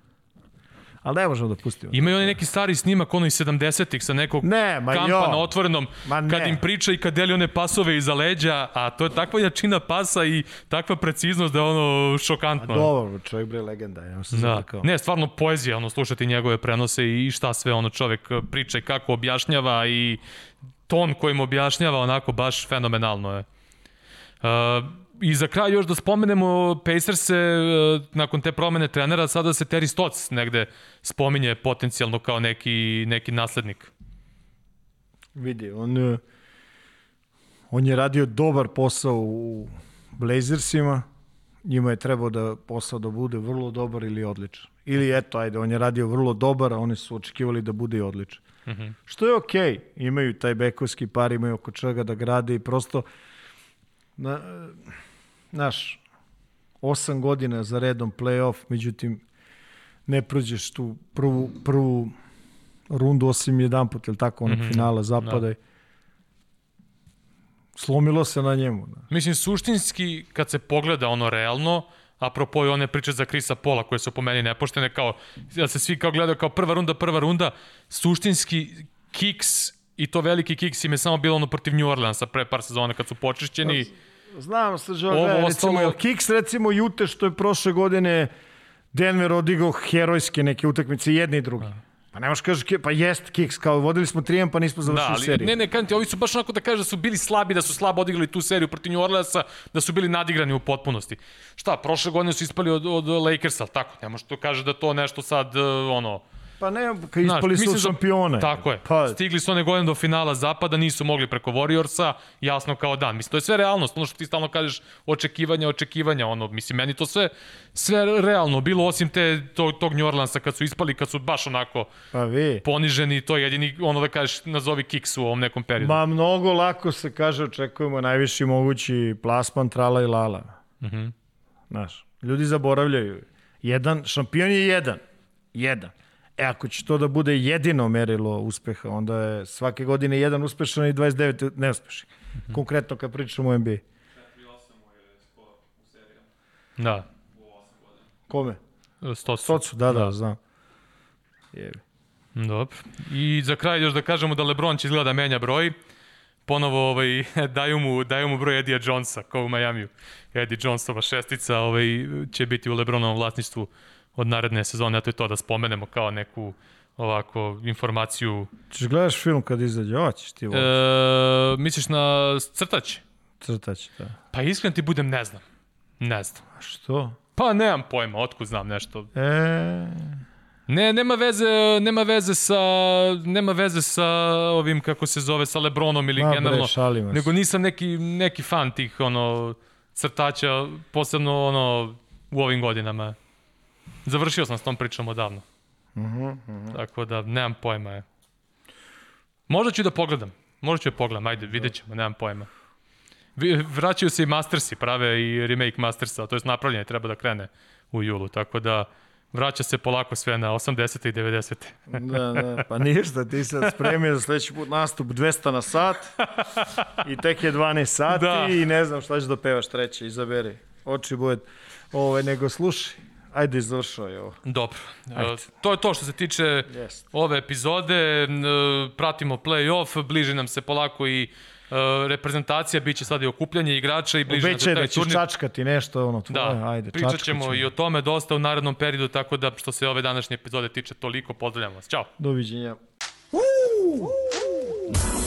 Ali ne možemo da pustimo. Imaju oni neki stari snimak, ono iz 70-ih sa nekog Ne, ma kampa jo. na otvorenom, Ma kad ne. im priča i kad deli one pasove iza leđa, a to je takva jačina pasa i takva preciznost da je ono šokantno. Dobro, čovjek bre legenda, ja se Da. zatakao. Ne, stvarno poezija, ono, slušati njegove prenose i šta sve ono čovek e, priča i kako objašnjava i ton kojim objašnjava onako baš fenomenalno je. Uh, I za kraj još da spomenemo Pacers-e, uh, nakon te promene trenera, sada se Terry Stotts negde spominje potencijalno kao neki, neki naslednik. Vidi, on, eh, on je radio dobar posao u Blazersima, njima je trebao da posao da bude vrlo dobar ili odličan. Ili eto, ajde, on je radio vrlo dobar, a oni su očekivali da bude i odličan. Mm -hmm. Što je okej, okay. imaju taj bekovski par, imaju oko čega da grade i prosto, na, znaš, osam godina za redom playoff, međutim, ne prođeš tu prvu, prvu rundu osim jedan put, ili tako, onog mm -hmm. finala zapada. Da. Slomilo se na njemu. Da. Mislim, suštinski, kad se pogleda ono realno, apropo i one priče za Krisa Pola koje su po meni nepoštene, kao, da se svi kao gledaju kao prva runda, prva runda, suštinski kiks i to veliki kiks im je samo bilo ono protiv New Orleansa pre par sezona kad su počišćeni. Znam, Srđo, Ovo recimo, ostalo- Kiks, recimo, Jute, što je prošle godine Denver odigao herojske neke utakmice, jedni i drugi. Pa ne možeš kažeš, pa jest Kiks, kao vodili smo trijem, pa nismo Da, završili ali seriju. ne, ne, kažem ti, ovi su baš onako da kaže da su bili slabi, da su slabo odigrali tu seriju protiv New Orleansa, da su bili nadigrani u potpunosti. Šta, prošle godine su ispali od, od Lakersa, ali tako, ne može to kaže da to nešto sad, uh, ono, Pa ne, kad Znaš, ispali su mislim od da- šampiona. Tako je. Pa, Stigli su one godine do finala zapada, nisu mogli preko Warriorsa, jasno kao dan. Mislim, to je sve realnost. Ono što ti stalno kažeš, očekivanja, očekivanja. Ono, mislim, meni to sve, sve realno bilo, osim te, to, tog New Orleansa kad su ispali, kad su baš onako pa vi. poniženi, to je jedini, ono da kažeš, nazovi kiks u ovom nekom periodu. Ma mnogo lako se kaže, očekujemo najviši mogući plasman trala i lala. Mm Mhm. -hmm. Znaš, ljudi zaboravljaju. Jedan, šampion je jedan. Jedan. E, ako će to da bude jedino merilo uspeha, onda je svake godine jedan uspešan i 29 neuspešan. Mm. -hmm. Konkretno kad pričamo o NBA. Da. Kome? Stocu. Socu, da, da, da. znam. Jebi. Dobro. I za kraj još da kažemo da LeBron će izgleda da menja broj. Ponovo ovaj, daju, mu, daju mu broj Edija Jonesa, kao u Majamiju. Eddie Jonesova šestica ovaj, će biti u LeBronovom vlasništvu od naredne sezone, a to je to da spomenemo kao neku ovako informaciju. Češ gledaš film kad izađe? Hoćeš ti ovo. E... Misliš na crtać? Crtać, da. Pa iskreno ti budem, ne znam. Ne znam. A što? Pa nemam pojma, otkud znam nešto. E... Ne, nema veze, nema veze sa nema veze sa ovim kako se zove sa LeBronom ili Ma, bre, generalno. se. nego nisam neki neki fan tih ono crtača, posebno ono u ovim godinama. Završio sam s tom pričom odavno. Uh -huh, uh -huh. Tako da nemam pojma. Je. Možda ću da pogledam. Možda ću da pogledam, ajde, vidjet ćemo, nemam pojma. Vraćaju se i Mastersi, prave i remake Mastersa, to je napravljanje, treba da krene u julu, tako da vraća se polako sve na 80. i 90. Da, da, pa ništa, ti sad spremio za sledeći put nastup 200 na sat i tek je 12 sati Da. i ne znam šta ćeš da pevaš treće, izaberi. Oči bujed. Ove, nego slušaj, Ajde, završao je ovo. Dobro. Ajde. E, to je to što se tiče Jest. ove epizode. E, Pratimo play-off, bliži nam se polako i e, reprezentacija, bit će sad i okupljanje igrača i bliži nam se Obećaj taj da ćeš turnir. čačkati nešto, ono, tvoje, Da, ajde, pričat čačkat ćemo i o tome dosta u narednom periodu, tako da što se ove današnje epizode tiče toliko, pozdravljam vas. Ćao! Doviđenja. Woo!